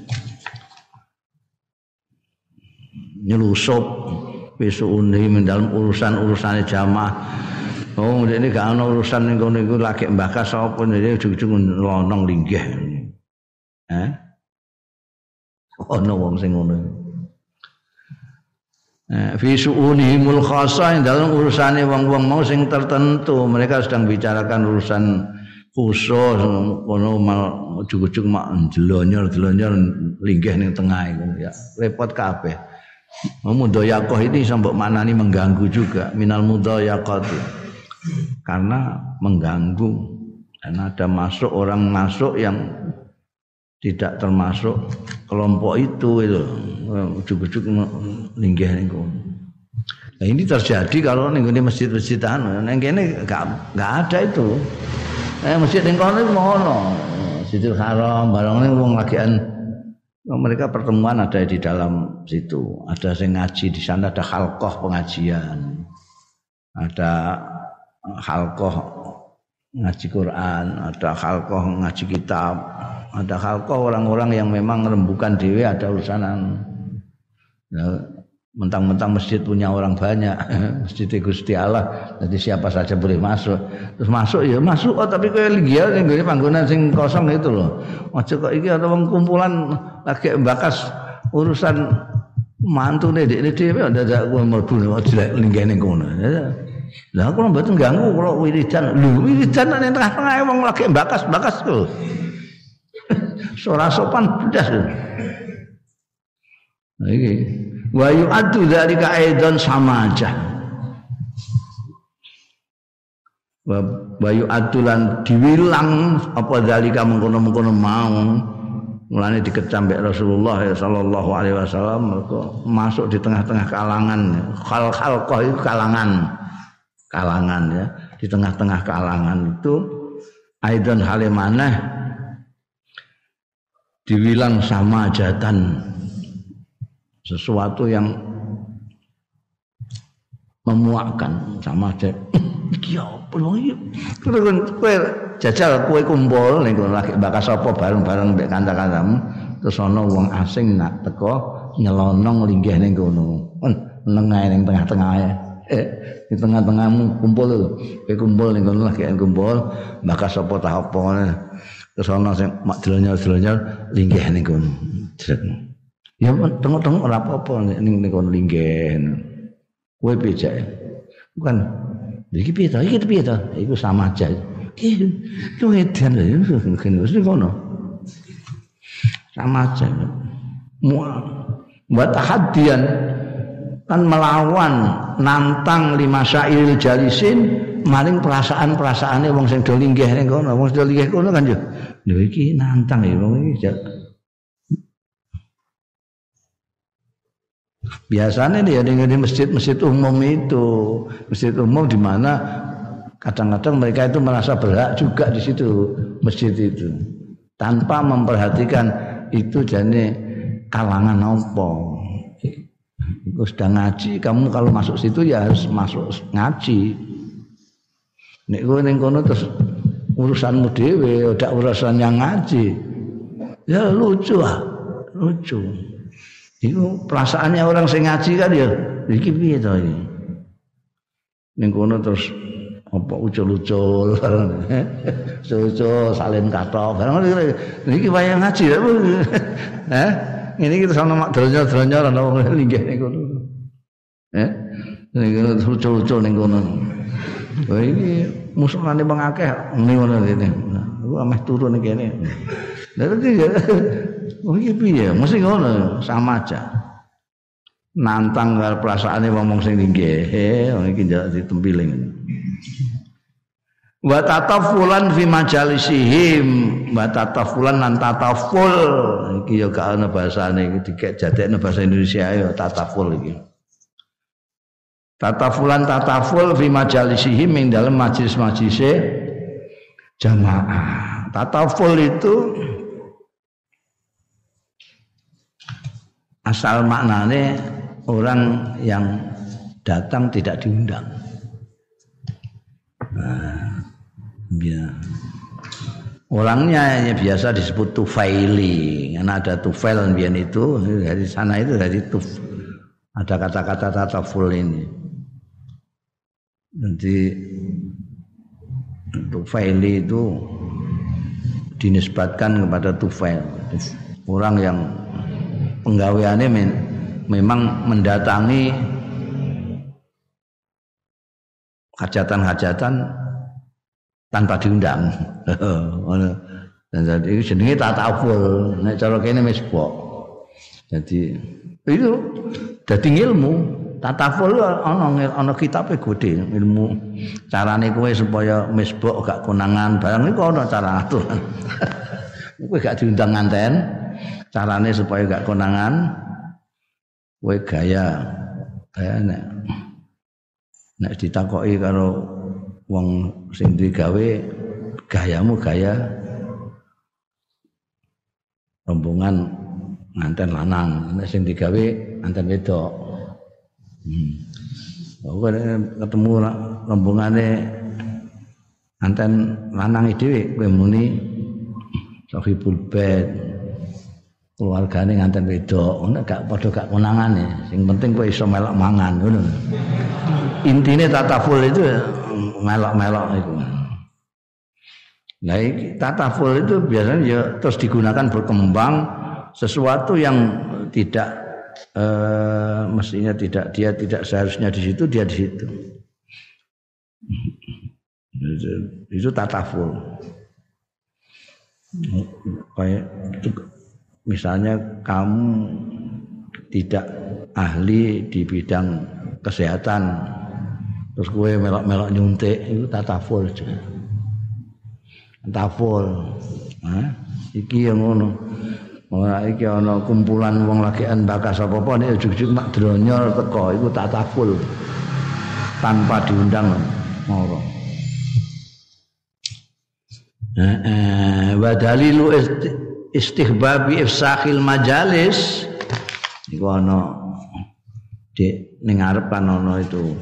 nyelusup wisuuni dalam urusan-urusan jamaah Oh, ini gak ada urusan ning kono iku lagi mbakas apa ini ujug-ujug lonong linggih. Eh? Ono wong sing ngono. Eh, fi su'unihimul khasa dalam urusane wong-wong mau sing tertentu, mereka sedang bicarakan urusan khusus kono mal ujug-ujug mak jelonyor-jelonyor linggih ning tengah iku ya. Repot kabeh. Mudayakoh ini sampai mana nih mengganggu juga minal mudayakoh itu karena mengganggu dan ada masuk orang masuk yang tidak termasuk kelompok itu itu ujuk-ujuk linggih niku. Nah ini terjadi kalau nih ini masjid-masjid anu, neng ini gak, gak ada itu. Eh masjid ning kono ngono. Masjidil Haram barang ini wong lagian mereka pertemuan ada di dalam situ. Ada yang ngaji di sana ada halkoh pengajian. Ada halkoh ngaji Quran, ada halkoh ngaji kitab, ada halkoh orang-orang yang memang rembukan dewi ada urusanan. Ya, mentang-mentang masjid punya orang banyak, masjid Gusti Allah, jadi siapa saja boleh masuk. Terus masuk ya masuk, oh tapi kayak ligia yang gini panggungan sing kosong itu loh. Macam kok ini ada kumpulan lagi bakas urusan mantu nih, ini dia ada ada dulu, mau jelek linggih nih kono. Lah kula mboten ganggu kula wiridan. Lho wiridan nek tengah-tengah wong lagi bakas-bakas kok. Ora sopan blas. Nah iki wa yu'addu dzalika aidan sama aja. Wa yu'addu lan diwilang apa dzalika mengkono-mengkono mau. Mulane dikecam Rasulullah ya sallallahu alaihi wasallam masuk di tengah-tengah kalangan. Khal-khal itu kalangan kalangan ya di tengah-tengah kalangan itu aidan halimana dibilang sama jatan sesuatu yang memuakkan sama aja iki apa lho iki jajal kowe kumpul ning lagi bakas apa bareng-bareng mbek kanca-kancamu terus ana wong asing nak teko nyelonong linggih ning kono. Nengah ning tengah-tengah eh di tengah-tengahmu kumpul lho. Kowe kumpul ning kono lagi kumpul, maka sapa ta apa. Terus ana sing mak delonyo-delonyo linggih ning kono. Ya tengok-tengok ora apa-apa ning ning kono linggih. Kowe becak. Bukan iki piye ta? Iki piye ta? Iku sama aja. Iki ku edan lho, wis kono. Sama aja. Buat hadian kan melawan nantang lima syair jalisin maring perasaan-perasaane wong sing do linggih ning kono wong sing do linggih kono kan yo lho iki nantang ya wong iki biasanya dia di masjid-masjid umum itu masjid umum di mana kadang-kadang mereka itu merasa berhak juga di situ masjid itu tanpa memperhatikan itu jadi kalangan apa Iku sudah ngaji, kamu kalau masuk situ ya harus masuk ngaji. Nek kowe ning kono terus urusanmu dhewe, udah urusan yang ngaji. Ya lucu ah, lucu. Itu perasaannya orang sing ngaji kan ya, iki piye to iki? Ning kono terus apa ucul-ucul ucul salin katok barang iki wayang ngaji ya eh ini kita sama mak dronyo-dronyo ana wong linggih ning kono. Eh? Ning lucu-lucu ning kono. Wah iki musuhane bang akeh ning ngono kene. Aku ameh turu ning kene. Lah iki ya. Oh iki piye? Mesti ngono, sama aja. Nantang karo perasaane wong sing linggih. Eh, iki njak ditempiling. Wa tatafulan fi majalisihim. Wa tatafulan lan tataful iki ya gak ana bahasane. Iki dikek jadekne bahasa Indonesia ya tataful iki. Tatafulan tataful fi majalisihim ing dalam majelis-majelise jamaah. Tataful itu asal maknane orang yang datang tidak diundang. Nah, ya. Orangnya ya biasa disebut tufaili, karena ada tufail biar itu dari sana itu dari tuf. Ada kata-kata tataful ini. Nanti tufaili itu dinisbatkan kepada tufail. Orang yang penggaweannya memang mendatangi hajatan-hajatan tanpa diundang. Dan jadi jenenge tatawul, nek cara kene mesbok. Jadi itu dadi ilmu. Tatawul ana ana kitabe gede ilmu. Carane kowe supaya mesbok gak konangan barang iku ana cara aturan. kowe gak diundang nganten. Carane supaya gak konangan kowe gaya gaya nek nek ditakoki karo wong sing duwe gawe gayamu gaya rombongan nganten lanang nek sing digawe nganten wedok hmm. Aku ketemu rombongane nganten lanang dhewe kowe muni sahibul bait. Keluargane nganten wedok ngono gak padha gak konangane. Sing penting kowe iso melok mangan ngono. Intine tataful itu melok-melok itu. Nah tataful itu biasanya ya terus digunakan berkembang sesuatu yang tidak eh, mestinya tidak dia tidak seharusnya di situ dia di situ. Itu, itu tataful misalnya kamu tidak ahli di bidang kesehatan terus gue melok-melok nyuntik itu tataful tataful nah, iki yang ngono. Ora iki ana kumpulan wong lagian bakas apa-apa nek ujug-ujug mak dronyol teko iku tataful tanpa diundang eh, wa dalilu istihbabi ifsahil majalis. Iku ana di ning arepan ana itu.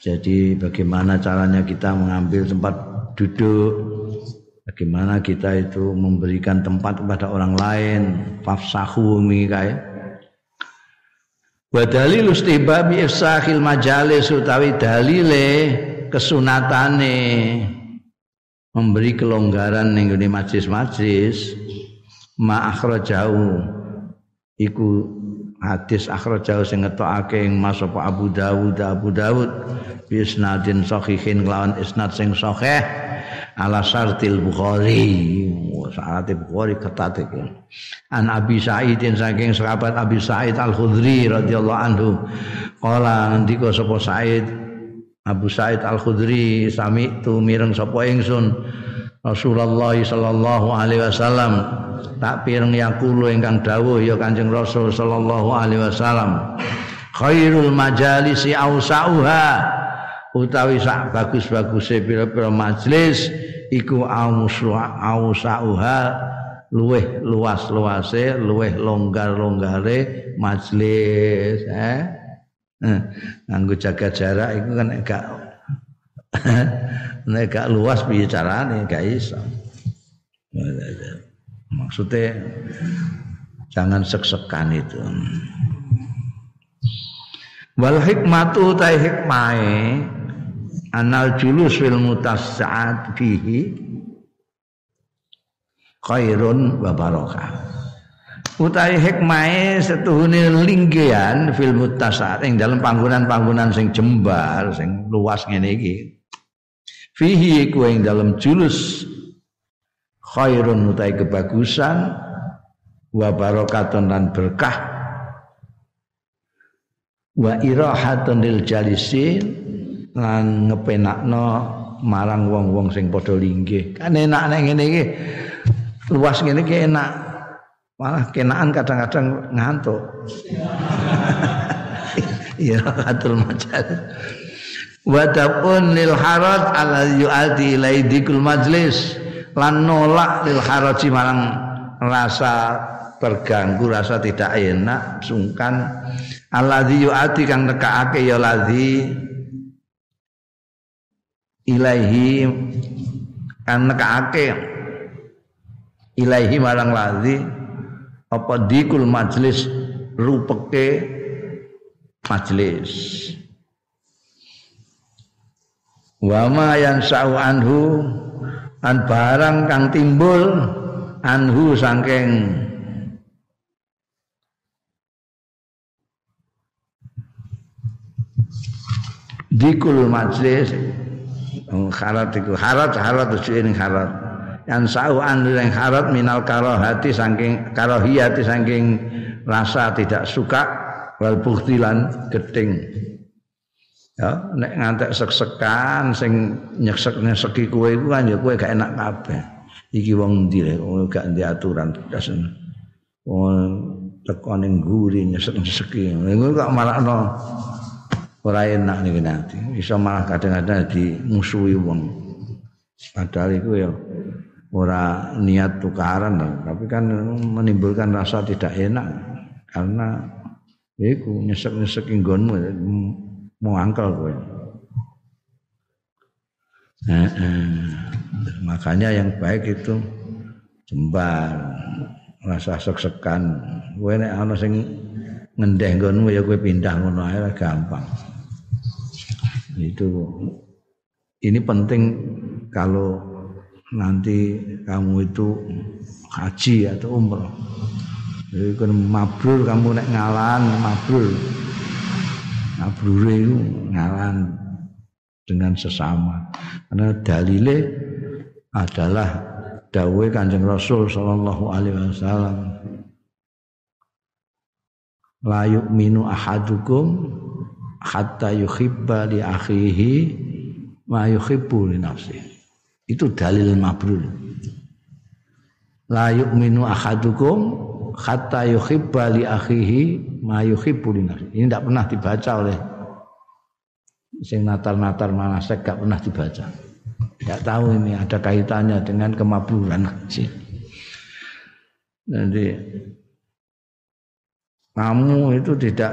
Jadi bagaimana caranya kita mengambil tempat duduk? Bagaimana kita itu memberikan tempat kepada orang lain? Fafsahu mikai wa dalil istihbabi ifsahil majalis utawi dalile kesunatane memberi kelonggaran ning majlis-majlis ma akhrajahu. Iku hadis akhrajahu sing ngetokake ing Mas apa Abu Dawud Abu Dawud bi isnadin sahihin kelawan isnad sing sahih ala syartil Bukhari. Syarat Bukhari ketat iki. An Abi Sa'idin saking sahabat Abi Sa'id Al Khudri radhiyallahu anhu qala ngendika sapa Sa'id Abu Sa'id Al Khudri sami tu mireng sapa ingsun Rasulullah sallallahu alaihi wasallam? Tak pireng yakulu ingkang dawuh ya Kanjeng Rasul sallallahu alaihi wasallam khairul majalisi ausauha. Utawi sak bagus-baguse pira-pira majelis iku ausauha luweh luas-luase luweh longgar-longgare majelis eh nganggo jaga jarak iku kan gak nek luas piye carane? Gak iso. Maksudnya jangan sek-sekan itu. Wal hikmatu ta hikmahe anal julus fil mutasaat fihi khairun wa barakah utahe hikmahe setuhune linggihan fil mutasaat ing dalam panggonan-panggonan sing jembar sing luas ngene iki. Fihi iku ing dalam julus khairun utai kebagusan wa barakatun dan berkah wa irahatun lil jalisin lan ngepenakno marang wong-wong sing padha linggih. Kan enak nek ngene luas ngene enak malah kenaan kadang-kadang ngantuk. Iya katul macal wadapun lil harat ala yu'ati ilaidikul majlis. Lan nolak lil haraji marang rasa terganggu rasa tidak enak sungkan. Alladzi yu'ati kang nekake ya ladzi ilaihi kang nekake ilaihi marang ladzi apa dikul majlis rupeke majlis. Wa yang sa'u anhu an barang kang timbul anhu saking dikul majlis harat iku harat harat tujuh ini harat yang sa'u anhu yang harat minal karohati saking karohiyati saking rasa tidak suka wal buktilan geting ya nek ngantek sek-sekan sing nyek-nyek kowe iku kan ya kowe gak enak kabeh. Iki wong ndi rek gak ndek aturan dasen wong teko ning guri nyesek-nyeseki niku kok malahno ora enak niki nanti iso malah kadang-kadang dimusuhi wong. Padahal iku ya ora niat tukaran tapi kan menimbulkan rasa tidak enak karena iku nyesek-nyesek nggonmu mau angkel kowe. Eh, eh. Makanya yang baik itu jembar, rasa sek-sekan. Kowe nek ana sing ngendeh nggonmu ya kowe pindah ngono ae gampang. Itu ini penting kalau nanti kamu itu haji atau umroh. Jadi kan mabrur kamu nek ngalan mabrur Abrure itu ngalan dengan sesama. Karena dalile adalah dawe Kanjeng Rasul sallallahu alaihi wasallam. La yu'minu ahadukum hatta yuhibba li akhihi ma yuhibbu li nafsihi. Itu dalil mabrur. La yu'minu ahadukum hatta yuhibba li akhihi ma yuhibbu Ini tidak pernah dibaca oleh sing natar-natar manasek gak pernah dibaca. Tidak tahu ini ada kaitannya dengan kemaburan sih. Jadi kamu itu tidak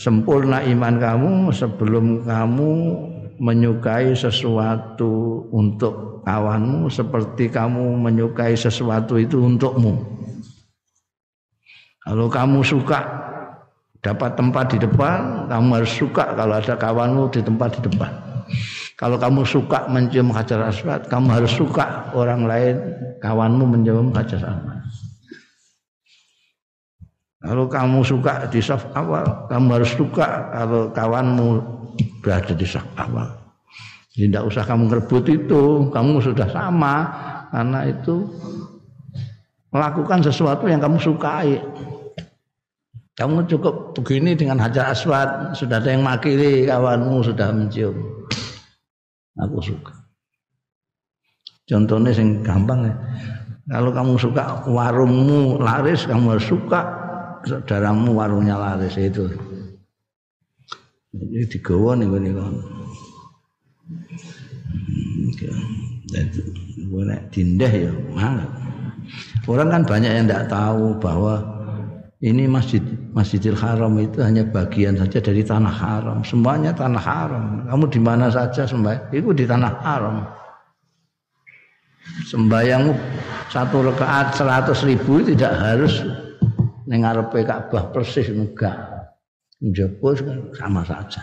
sempurna iman kamu sebelum kamu menyukai sesuatu untuk kawanmu seperti kamu menyukai sesuatu itu untukmu. Kalau kamu suka dapat tempat di depan, kamu harus suka kalau ada kawanmu di tempat di depan. Kalau kamu suka mencium hajar aswad, kamu harus suka orang lain kawanmu mencium hajar aswad. Kalau kamu suka di saf awal, kamu harus suka kalau kawanmu berada di saf awal. Tidak usah kamu ngerebut itu, kamu sudah sama karena itu melakukan sesuatu yang kamu sukai. Kamu cukup begini dengan hajar aswad, sudah ada yang makili kawanmu sudah mencium. Aku suka. Contohnya yang gampang ya. Kalau kamu suka warungmu laris, kamu harus suka saudaramu warungnya laris itu. Jadi digawa nih gue nih dindah ya, mana? Orang kan banyak yang tidak tahu bahwa ini masjid Masjidil Haram itu hanya bagian saja dari tanah haram. Semuanya tanah haram. Kamu di mana saja sembahyang, itu di tanah haram. Sembayangmu satu rakaat seratus ribu tidak harus nengarepe Ka'bah persis enggak. Kan sama saja.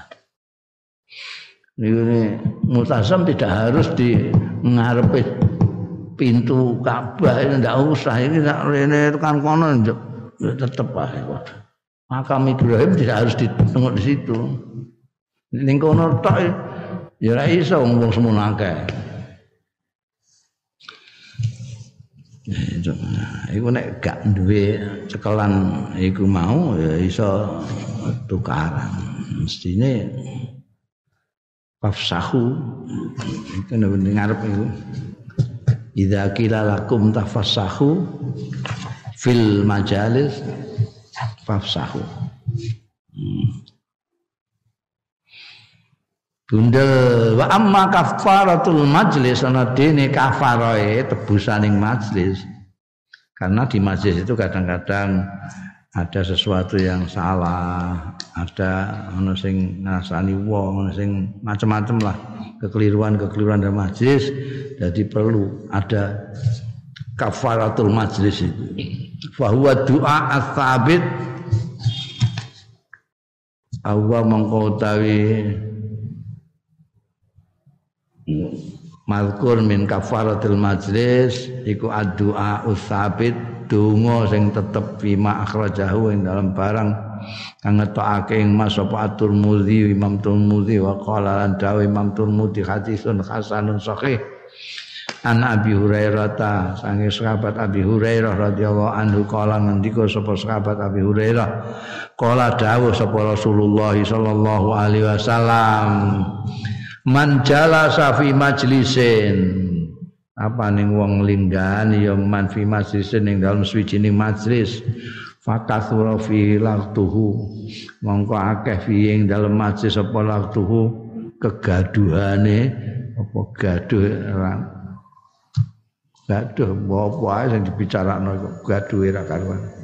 Ini mutasam tidak harus di ngarepe pintu Ka'bah ini tidak usah. Ini tidak rene kan kono ya tetep ae makam Ibrahim tidak harus ditengok di situ. Ning kono tok ya ora iso wong semono akeh iku nek gak duwe cekelan iku mau ya iso tukaran. Mestine fafsahu itu ngarep iku. Idza qila lakum tafassahu fil majalis fafsahu Bundel wa amma kafaratul majlis ana dene kafaroe tebusaning majlis Karena di majlis itu kadang-kadang ada sesuatu yang salah, ada ono sing ngrasani wong, ono sing macam-macam lah kekeliruan-kekeliruan dalam majlis. Jadi perlu ada kafaratul majlis itu. Fahuwa doa as-sabit Allah mengkotawi Mazkur min kafaratil majlis iku addu'a usabit donga sing tetep fima akhrajahu ing dalam barang kang ngetokake ing Mas apa At-Tirmidzi Imam Tirmidzi wa qala lan dawe Imam Tirmidzi hadisun hasanun sahih. An Abi Hurairah ta sange sahabat Abi Hurairah radhiyallahu anhu kala ngendika sapa sahabat Abi Hurairah kala dawuh sapa Rasulullah sallallahu alaihi wasallam man jalasa fi majlisin. Apa ning wong linggan ya man fi majlisin ning dalem suwijining majlis? Fakasura fi laqtuhu mongko akeh fi ing dalem majlis apa laqtuhu kegaduhane. Apa gaduh gaduh apa ae sing dibicarakno gaduh ra karuan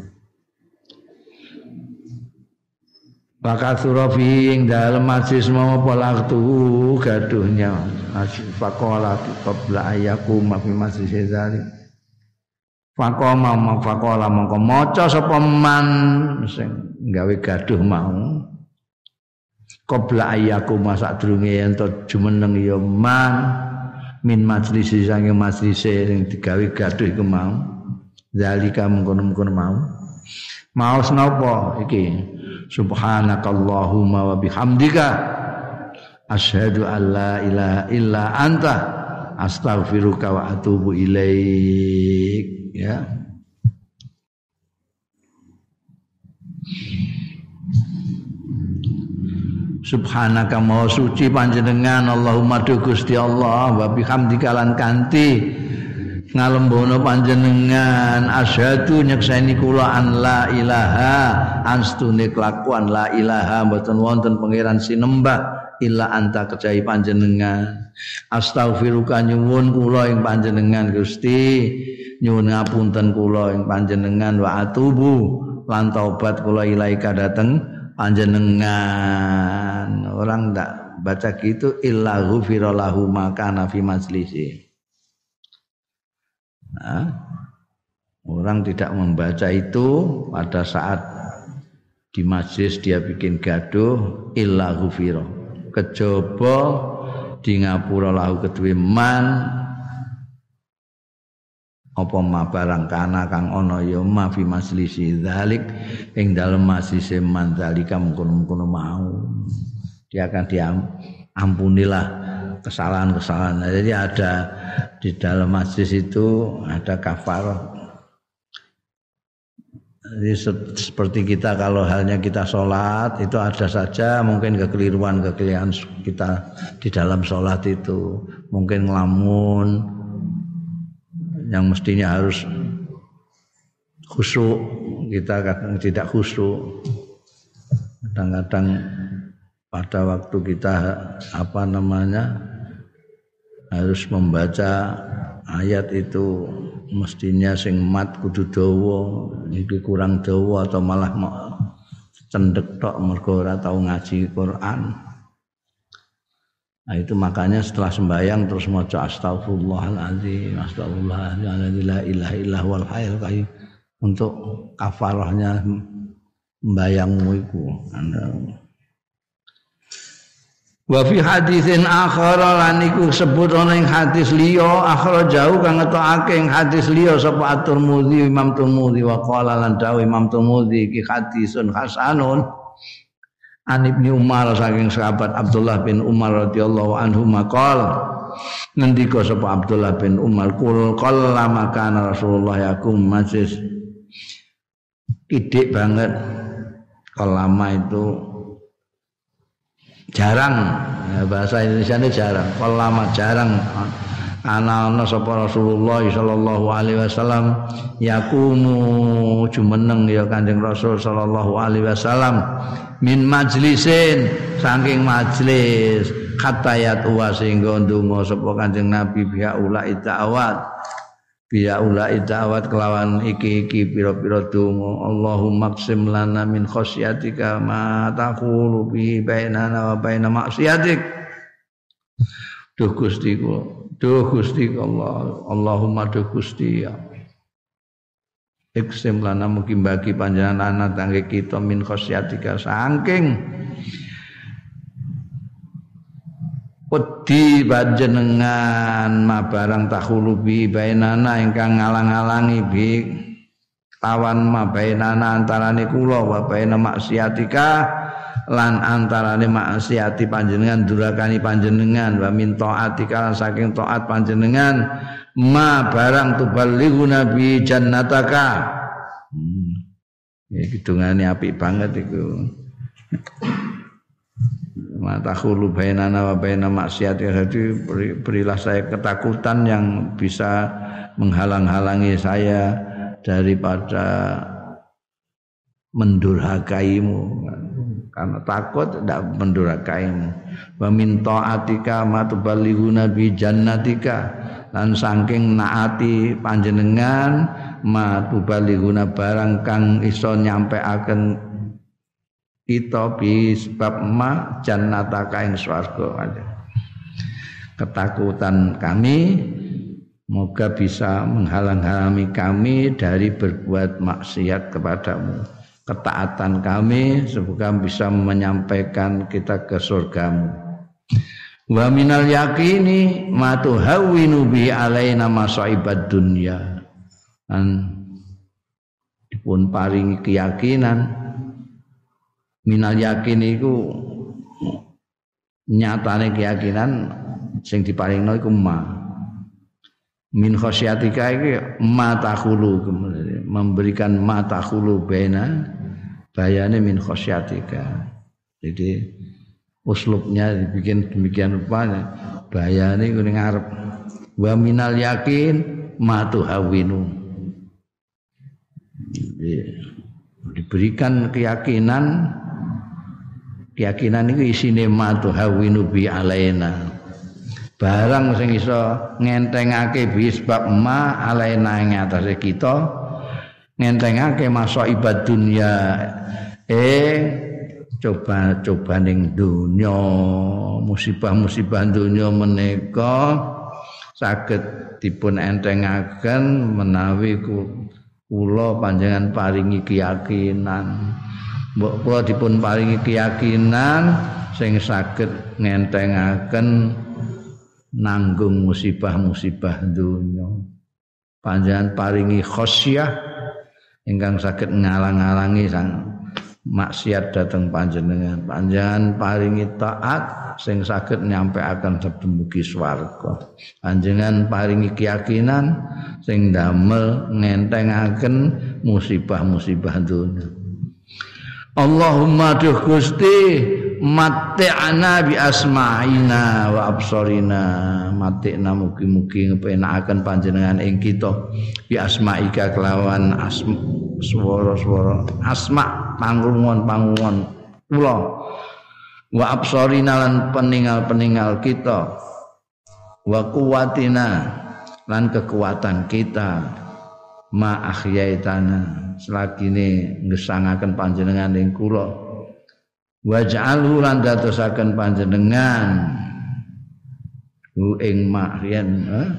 Maka surafi ing dalem majlis mau polaktu gaduhnya. Fakola qabla ayaku mafi majlis zali Fakoma mau fakola mongko maca sapa man sing gawe gaduh mau. Qabla ayaku masak durunge ento jumeneng ya man min majlis sange majlis sing digawe gaduh iku mau. Zalika mengkono-mengkono mau. Mau napa iki subhanakallahumma wa bihamdika. Asyhadu an la ilaha illa anta. Astaghfiruka wa atubu ilaik. Ya. Subhanaka maha suci panjenengan. Allahumma du Gusti Allah wa bihamdika lan kanti ngalembono panjenengan asyhadu nyekseni kula an la ilaha anstune kelakuan la ilaha mboten wonten pangeran sinembah illa anta kejai panjenengan. Astaghfiruka nyuwun kula ing panjenengan Gusti. Nyuwun ngapunten kula ing panjenengan wa atubu lan taubat kula ilaika dateng panjenengan. Orang ndak baca gitu illa ghufira lahu maka fi majlisi. Nah, orang tidak membaca itu pada saat di majlis dia bikin gaduh illa ghufira. Kejaba di ngapura lahu kedue man apa ma barang kana kang ana ya ma fi majlisi dzalik ing dalem majlis man dzalika mungkon-mungkon mau. Dia akan diampunilah kesalahan-kesalahan. Jadi ada di dalam masjid itu ada kafarah. Jadi seperti kita kalau halnya kita sholat itu ada saja mungkin kekeliruan-kekeliruan kita di dalam sholat itu mungkin ngelamun yang mestinya harus khusyuk kita kadang tidak khusyuk kadang-kadang pada waktu kita apa namanya harus membaca ayat itu mestinya sing mat kudu dawa iki kurang dawa atau malah cendek tok mergo ora tau ngaji Quran. Nah itu makanya setelah sembahyang terus maca astagfirullahalazim, astagfirullahaladzim, la ilaha wal hayyul untuk kafarahnya mbayangmu iku. Wa fi hadisin akhar lan iku sebut ana ing hadis liya akhra jauh kang ngetokake ing hadis liya sapa At-Tirmidzi Imam Tirmidzi wa qala lan dawu Imam Tirmidzi iki hadisun hasanun. An Ibnu Umar saking sahabat Abdullah bin Umar radhiyallahu anhu maqal ngendika sapa Abdullah bin Umar kul qalla makana Rasulullah yakum majlis. Kidik banget kalama itu jarang. Ya, bahasa Indonesia ini jarang. Kalau lama jarang. Ana-ana sapa Rasulullah sallallahu alaihi wasallam yakumu jumeneng ya Kanjeng Rasul sallallahu alaihi wasallam min majlisin saking majlis khatayat wa sehingga ndonga sapa Kanjeng Nabi biha ulai ta'awat biya ulai da'wat kelawan iki-iki pira-pira donga. Allahumma qsim lana min khosyatika ma taqulu bi bainana wa baina maksiatik Duh Gusti Duh Gusti Allah. Allahumma duh Gusti ya. Iksim lana mungkin bagi panjangan anak tangga kita min khosyatika saking wedi panjenengan ma barang tahulu bi bainana ingkang ngalang-alangi bi. Lawan ma bainana antarane kula wa baina maksiatika lan antarane maksiati panjenengan durakani panjenengan wa min taatika saking taat panjenengan ma barang tuballighu nabi jannataka. Hmm. ya hitungane apik banget iku mata khulu bainana wa baina maksiat. Jadi berilah saya ketakutan yang bisa menghalang-halangi saya daripada mendurhakaimu. Karena takut tidak mendurhakaimu. Wa min taatika ma tuballighuna bi jannatika. Lan saking naati panjenengan ma tuballighuna barang kang iso nyampeaken kita bi sebab ma jannataka ing swarga ketakutan kami moga bisa menghalang-halangi kami dari berbuat maksiat kepadamu. Ketaatan kami semoga bisa menyampaikan kita ke surgamu. Wa minal yakini ma tuhawwinu bi alaina masaibad dunya. Dan dipun paringi keyakinan minal yakin iku nyatane keyakinan sing diparingno iku ma. Min khosyatika iki ma takhulu memberikan ma takhulu bena bayane min khosyatika jadi uslubnya dibikin demikian rupanya bayane iku ning ngarep. Wa minal yakin ma tuhawinu. Diberikan keyakinan keyakinan itu isine matu hawinu bi alaina. Barang sing iso ngentengake bi sebab ma alaina ing atase kita ngentengake masa ibad dunya. Eh coba coba ning dunya musibah-musibah dunya menika saged dipun entengaken menawi kula panjenengan paringi keyakinan mbok kula dipun paringi keyakinan sing saged ngentengaken nanggung musibah-musibah dunya panjenengan paringi khosyah ingkang saged ngalang-alangi sang maksiat dateng panjenengan. Panjenengan paringi taat sing saged nyampe akan sedemugi swarga. Panjenengan paringi keyakinan sing damel ngentengaken musibah-musibah dunya Allahumma duh Gusti mati'ana bi asma'ina wa absarina. Mati'na mugi-mugi ngepenakaken panjenengan ing kita. Bi asma'ika kelawan asma swara-swara. Asma pangrungon-pangrungon kula. Wa absarina lan peninggal-peninggal kita. Wa kuwatina lan kekuatan kita. Ma ahyaitana selagine ngesangaken panjenengan ing kula. Waj'alhu lan dadosaken panjenengan. Hu ing mahrian eh?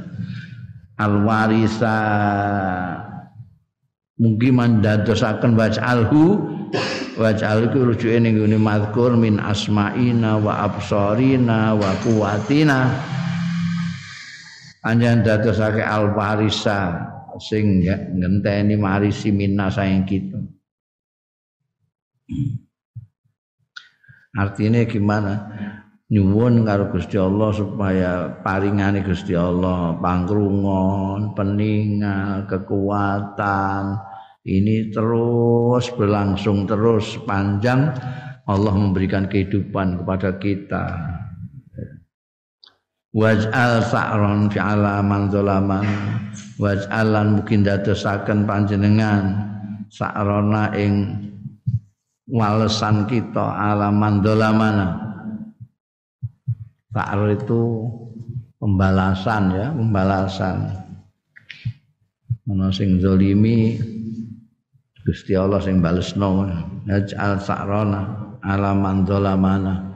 alwarisa. Mungkin mandadosaken waj'alhu. Waj'al iku rujuke ning ngene mazkur min asma'ina wa absarina wa quwatina anjan dadosake alwarisa sing ngenteni marisi minna sayang kita. Artinya gimana? Nyuwun karo Gusti Allah supaya paringane Gusti Allah pangkrungon, peningal, kekuatan ini terus berlangsung terus panjang Allah memberikan kehidupan kepada kita waj'al sa'ron fi alaman zalaman waj'alan mungkin dadosaken panjenengan sa'rona ing walesan kita alaman dolamana Sa'ar itu pembalasan ya pembalasan. Ana sing zalimi Gusti Allah sing balesno. Naj'al sa'rona alaman zalamana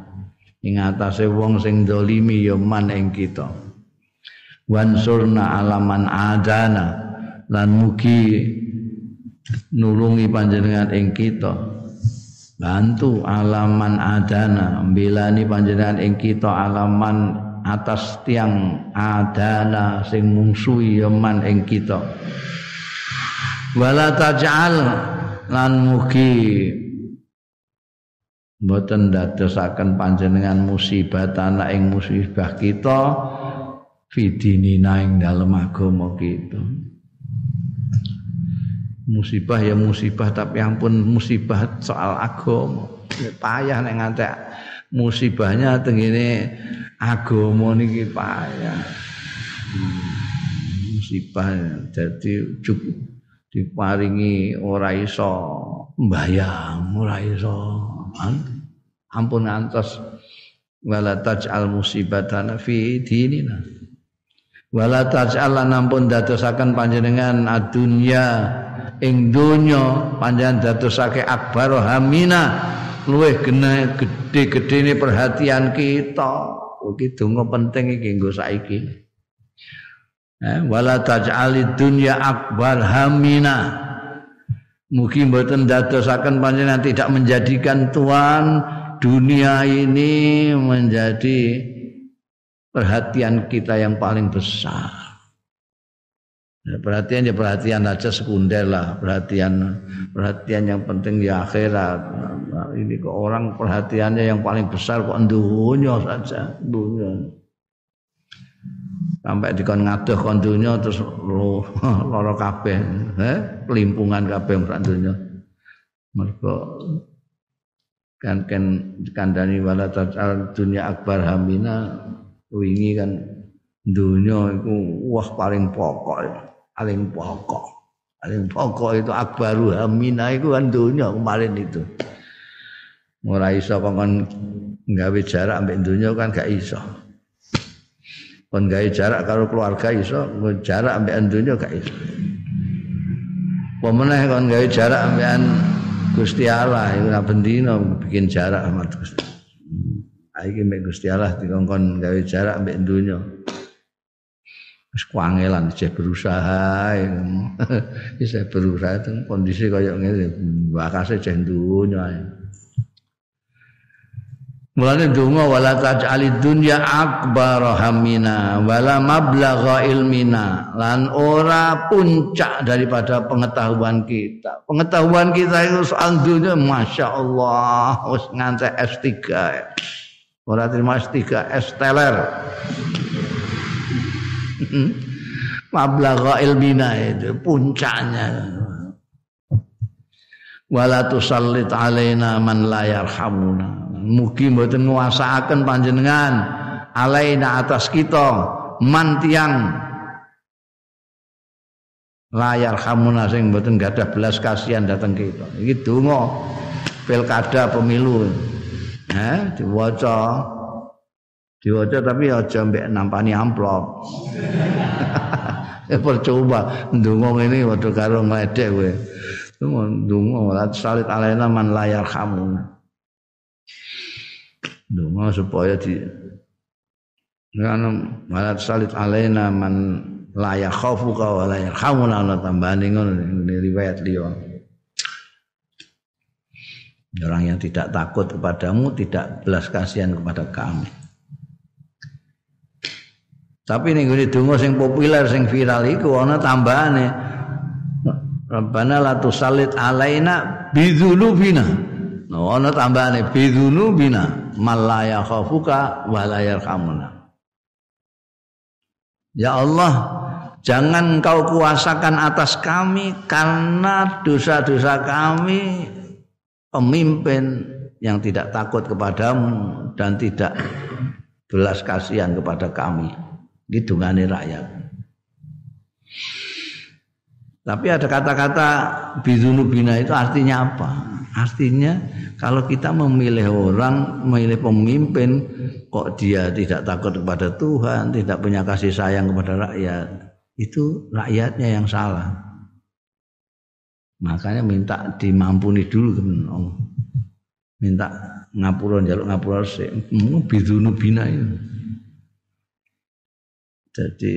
ing atase wong sing zalimi ya man ing kita. Wansurna alaman adana lan mugi nulungi panjenengan ing kita. Bantu alaman adana mbelani panjenengan ing kita alaman atas tiang adana sing mungsuhi man ing kita. Wala taj'al lan mugi mboten dadosaken panjenengan musibah tanah ing musibah kita fidinina ing dalem agama kita. Musibah ya musibah tapi ampun musibah soal agama. Payah nek ngantek musibahnya tengene agama niki payah. Hmm, musibah jadi cukup diparingi ora iso mbayang ora iso ampun ngantos. Wala taj'al musibatana fi dinina. Wala taj'al ampun dadosaken panjenengan adunya. Ing donya panjenengan dadosake akbar hamina. Luwih gene gedhe-gedhene perhatian kita. Iki donga penting iki nggo saiki. Eh, wala taj'alid dunya akbar hamina. Mugi mboten dadosaken panjenengan tidak menjadikan tuan dunia ini menjadi perhatian kita yang paling besar. Ya, perhatian ya perhatian aja sekunder lah, perhatian perhatian yang penting di akhirat. Nah, ini ke orang perhatiannya yang paling besar kok dunia saja, dunia sampai dikon ngadoh kon donya terus lara kabeh eh kelimpungan kabeh sak mergo kan kan kandani wala tajal dunya akbar hamina wingi kan dunya iku wah paling pokok paling pokok. Paling pokok itu akbaru hamina itu kan dunya kemarin itu. Ora iso kon gawe jarak ambek dunya kan gak iso. Kon gawe jarak karo keluarga iso jarak ambek andunya gak iso. Pemenah kon gawe jarak ambekan Gusti Allah ora bendina bikin jarak sama Gusti. Iki mek Gusti Allah dikongkon gawe jarak ambek dunya. Wis kuangelan saya berusaha saya berusaha itu kondisi kayak ngene bakase cek dunya Mulane donga wala taj'ali dunya akbar hamina wala mablagha ilmina lan ora puncak daripada pengetahuan kita. Pengetahuan kita itu soal dunia Masya Allah wis ngantek S3 ora terima S3 S teler. mablagha ilmina itu puncaknya. Wala tusallit alaina man la yarhamuna mugi mboten nguasaaken panjenengan alaina atas kita man tiang layar hamuna sing mboten gadah belas kasihan datang kita. Iki donga pilkada pemilu. Eh diwaca. Diwaca tapi aja mbek nampani amplop. Percoba ndonga ngene padha karo ngledek kowe. Ndonga salit alaina man layar hamuna Donga supaya di Karena malat salit alaina man la yakhafuka wa la yarhamuna Allah tambahane ini riwayat liya. Orang yang tidak takut kepadamu tidak belas kasihan kepada kami. Tapi ning ngene donga sing populer sing viral iku ana tambahane. Rabbana la tusallit alaina bidzulubina. Nah, ana tambahane bidzulubina malaya khafuka walayar kamuna. Ya Allah, jangan kau kuasakan atas kami karena dosa-dosa kami pemimpin yang tidak takut kepadamu dan tidak belas kasihan kepada kami. Didungani rakyat. Tapi ada kata-kata bidunubina itu artinya apa? Artinya kalau kita memilih orang, memilih pemimpin kok dia tidak takut kepada Tuhan, tidak punya kasih sayang kepada rakyat. itu rakyatnya yang salah. Makanya minta dimampuni dulu Allah. Minta ngapura jaluk ngapura sik bidunu bina itu. Jadi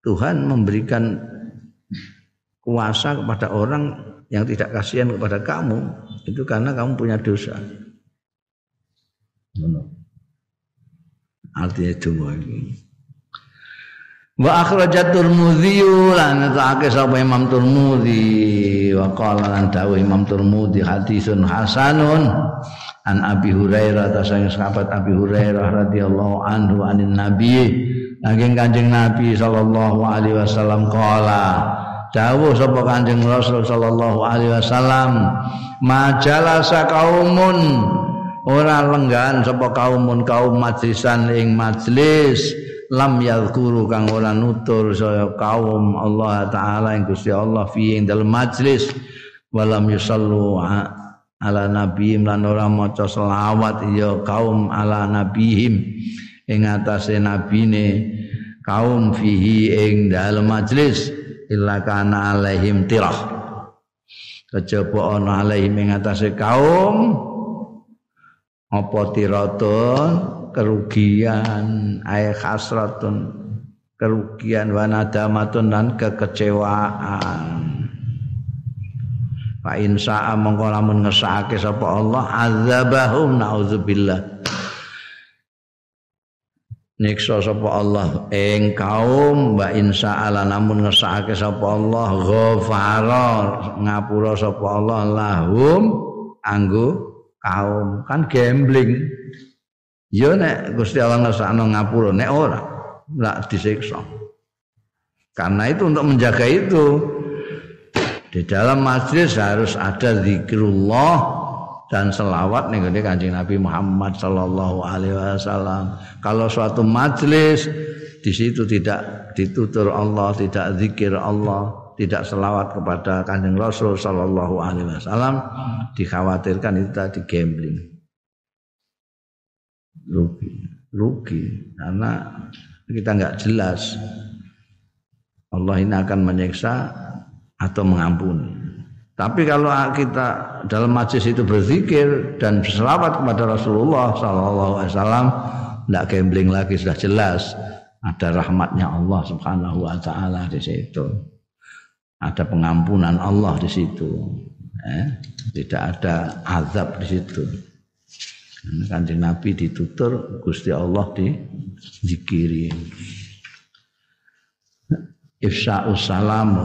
Tuhan memberikan kuasa kepada orang yang tidak kasihan kepada kamu itu karena kamu punya dosa. Artinya itu lagi. Wa akhrajat Tirmidzi lan ta'ake sapa Imam Tirmidzi wa qala lan dawuh Imam Tirmidzi hadisun hasanun an Abi Hurairah ta sang sahabat Abi Hurairah radhiyallahu anhu anin Nabi saking Kanjeng Nabi sallallahu alaihi wasallam qala dawuh sapa Kanjeng Rasul sallallahu alaihi wasallam majalasa kaumun. Ora lenggan sapa kaumun kaum majlisan ing majlis lam yadhkuru kang ora nutur saya kaum Allah taala ing Gusti Allah fi ing dalem majlis. Walam yusallu ala nabiyim lan ora maca selawat ya kaum ala nabihim ing atase nabine kaum fihi ing dalem majlis illa kana alaihim tirah. Kejaba ana alaihim ing atase kaum. Apa tiratun? Kerugian. Ay khasratun. Kerugian. Wa nadamatun dan kekecewaan. Fa in sa'a mongko lamun ngesake sapa Allah azabahum naudzubillah Niksa sapa Allah. Ing kaum wa in sa'a lamun ngesake sapa Allah ghafara ngapura sapa Allah lahum anggo kaum. Kan gambling. Ya nek Gusti Allah ngersakno ngapura nek ora lak disiksa. Karena itu untuk menjaga itu di dalam majlis harus ada zikrullah dan selawat nih gede kancing Nabi Muhammad Sallallahu Alaihi Wasallam. Kalau suatu majlis di situ tidak ditutur Allah, tidak zikir Allah, tidak selawat kepada kanjeng Rasul Sallallahu Alaihi Wasallam, dikhawatirkan itu tadi gambling. Rugi rugi. Karena kita nggak jelas Allah ini akan menyiksa atau mengampuni tapi kalau kita dalam majlis itu berzikir dan berselawat kepada Rasulullah Sallallahu Alaihi Wasallam tidak gambling lagi sudah jelas ada rahmatnya Allah Subhanahu Wa Taala di situ ada pengampunan Allah di situ eh, tidak ada azab di situ Kanjeng Nabi ditutur, Gusti Allah di dikiri. Ifsa'us salam.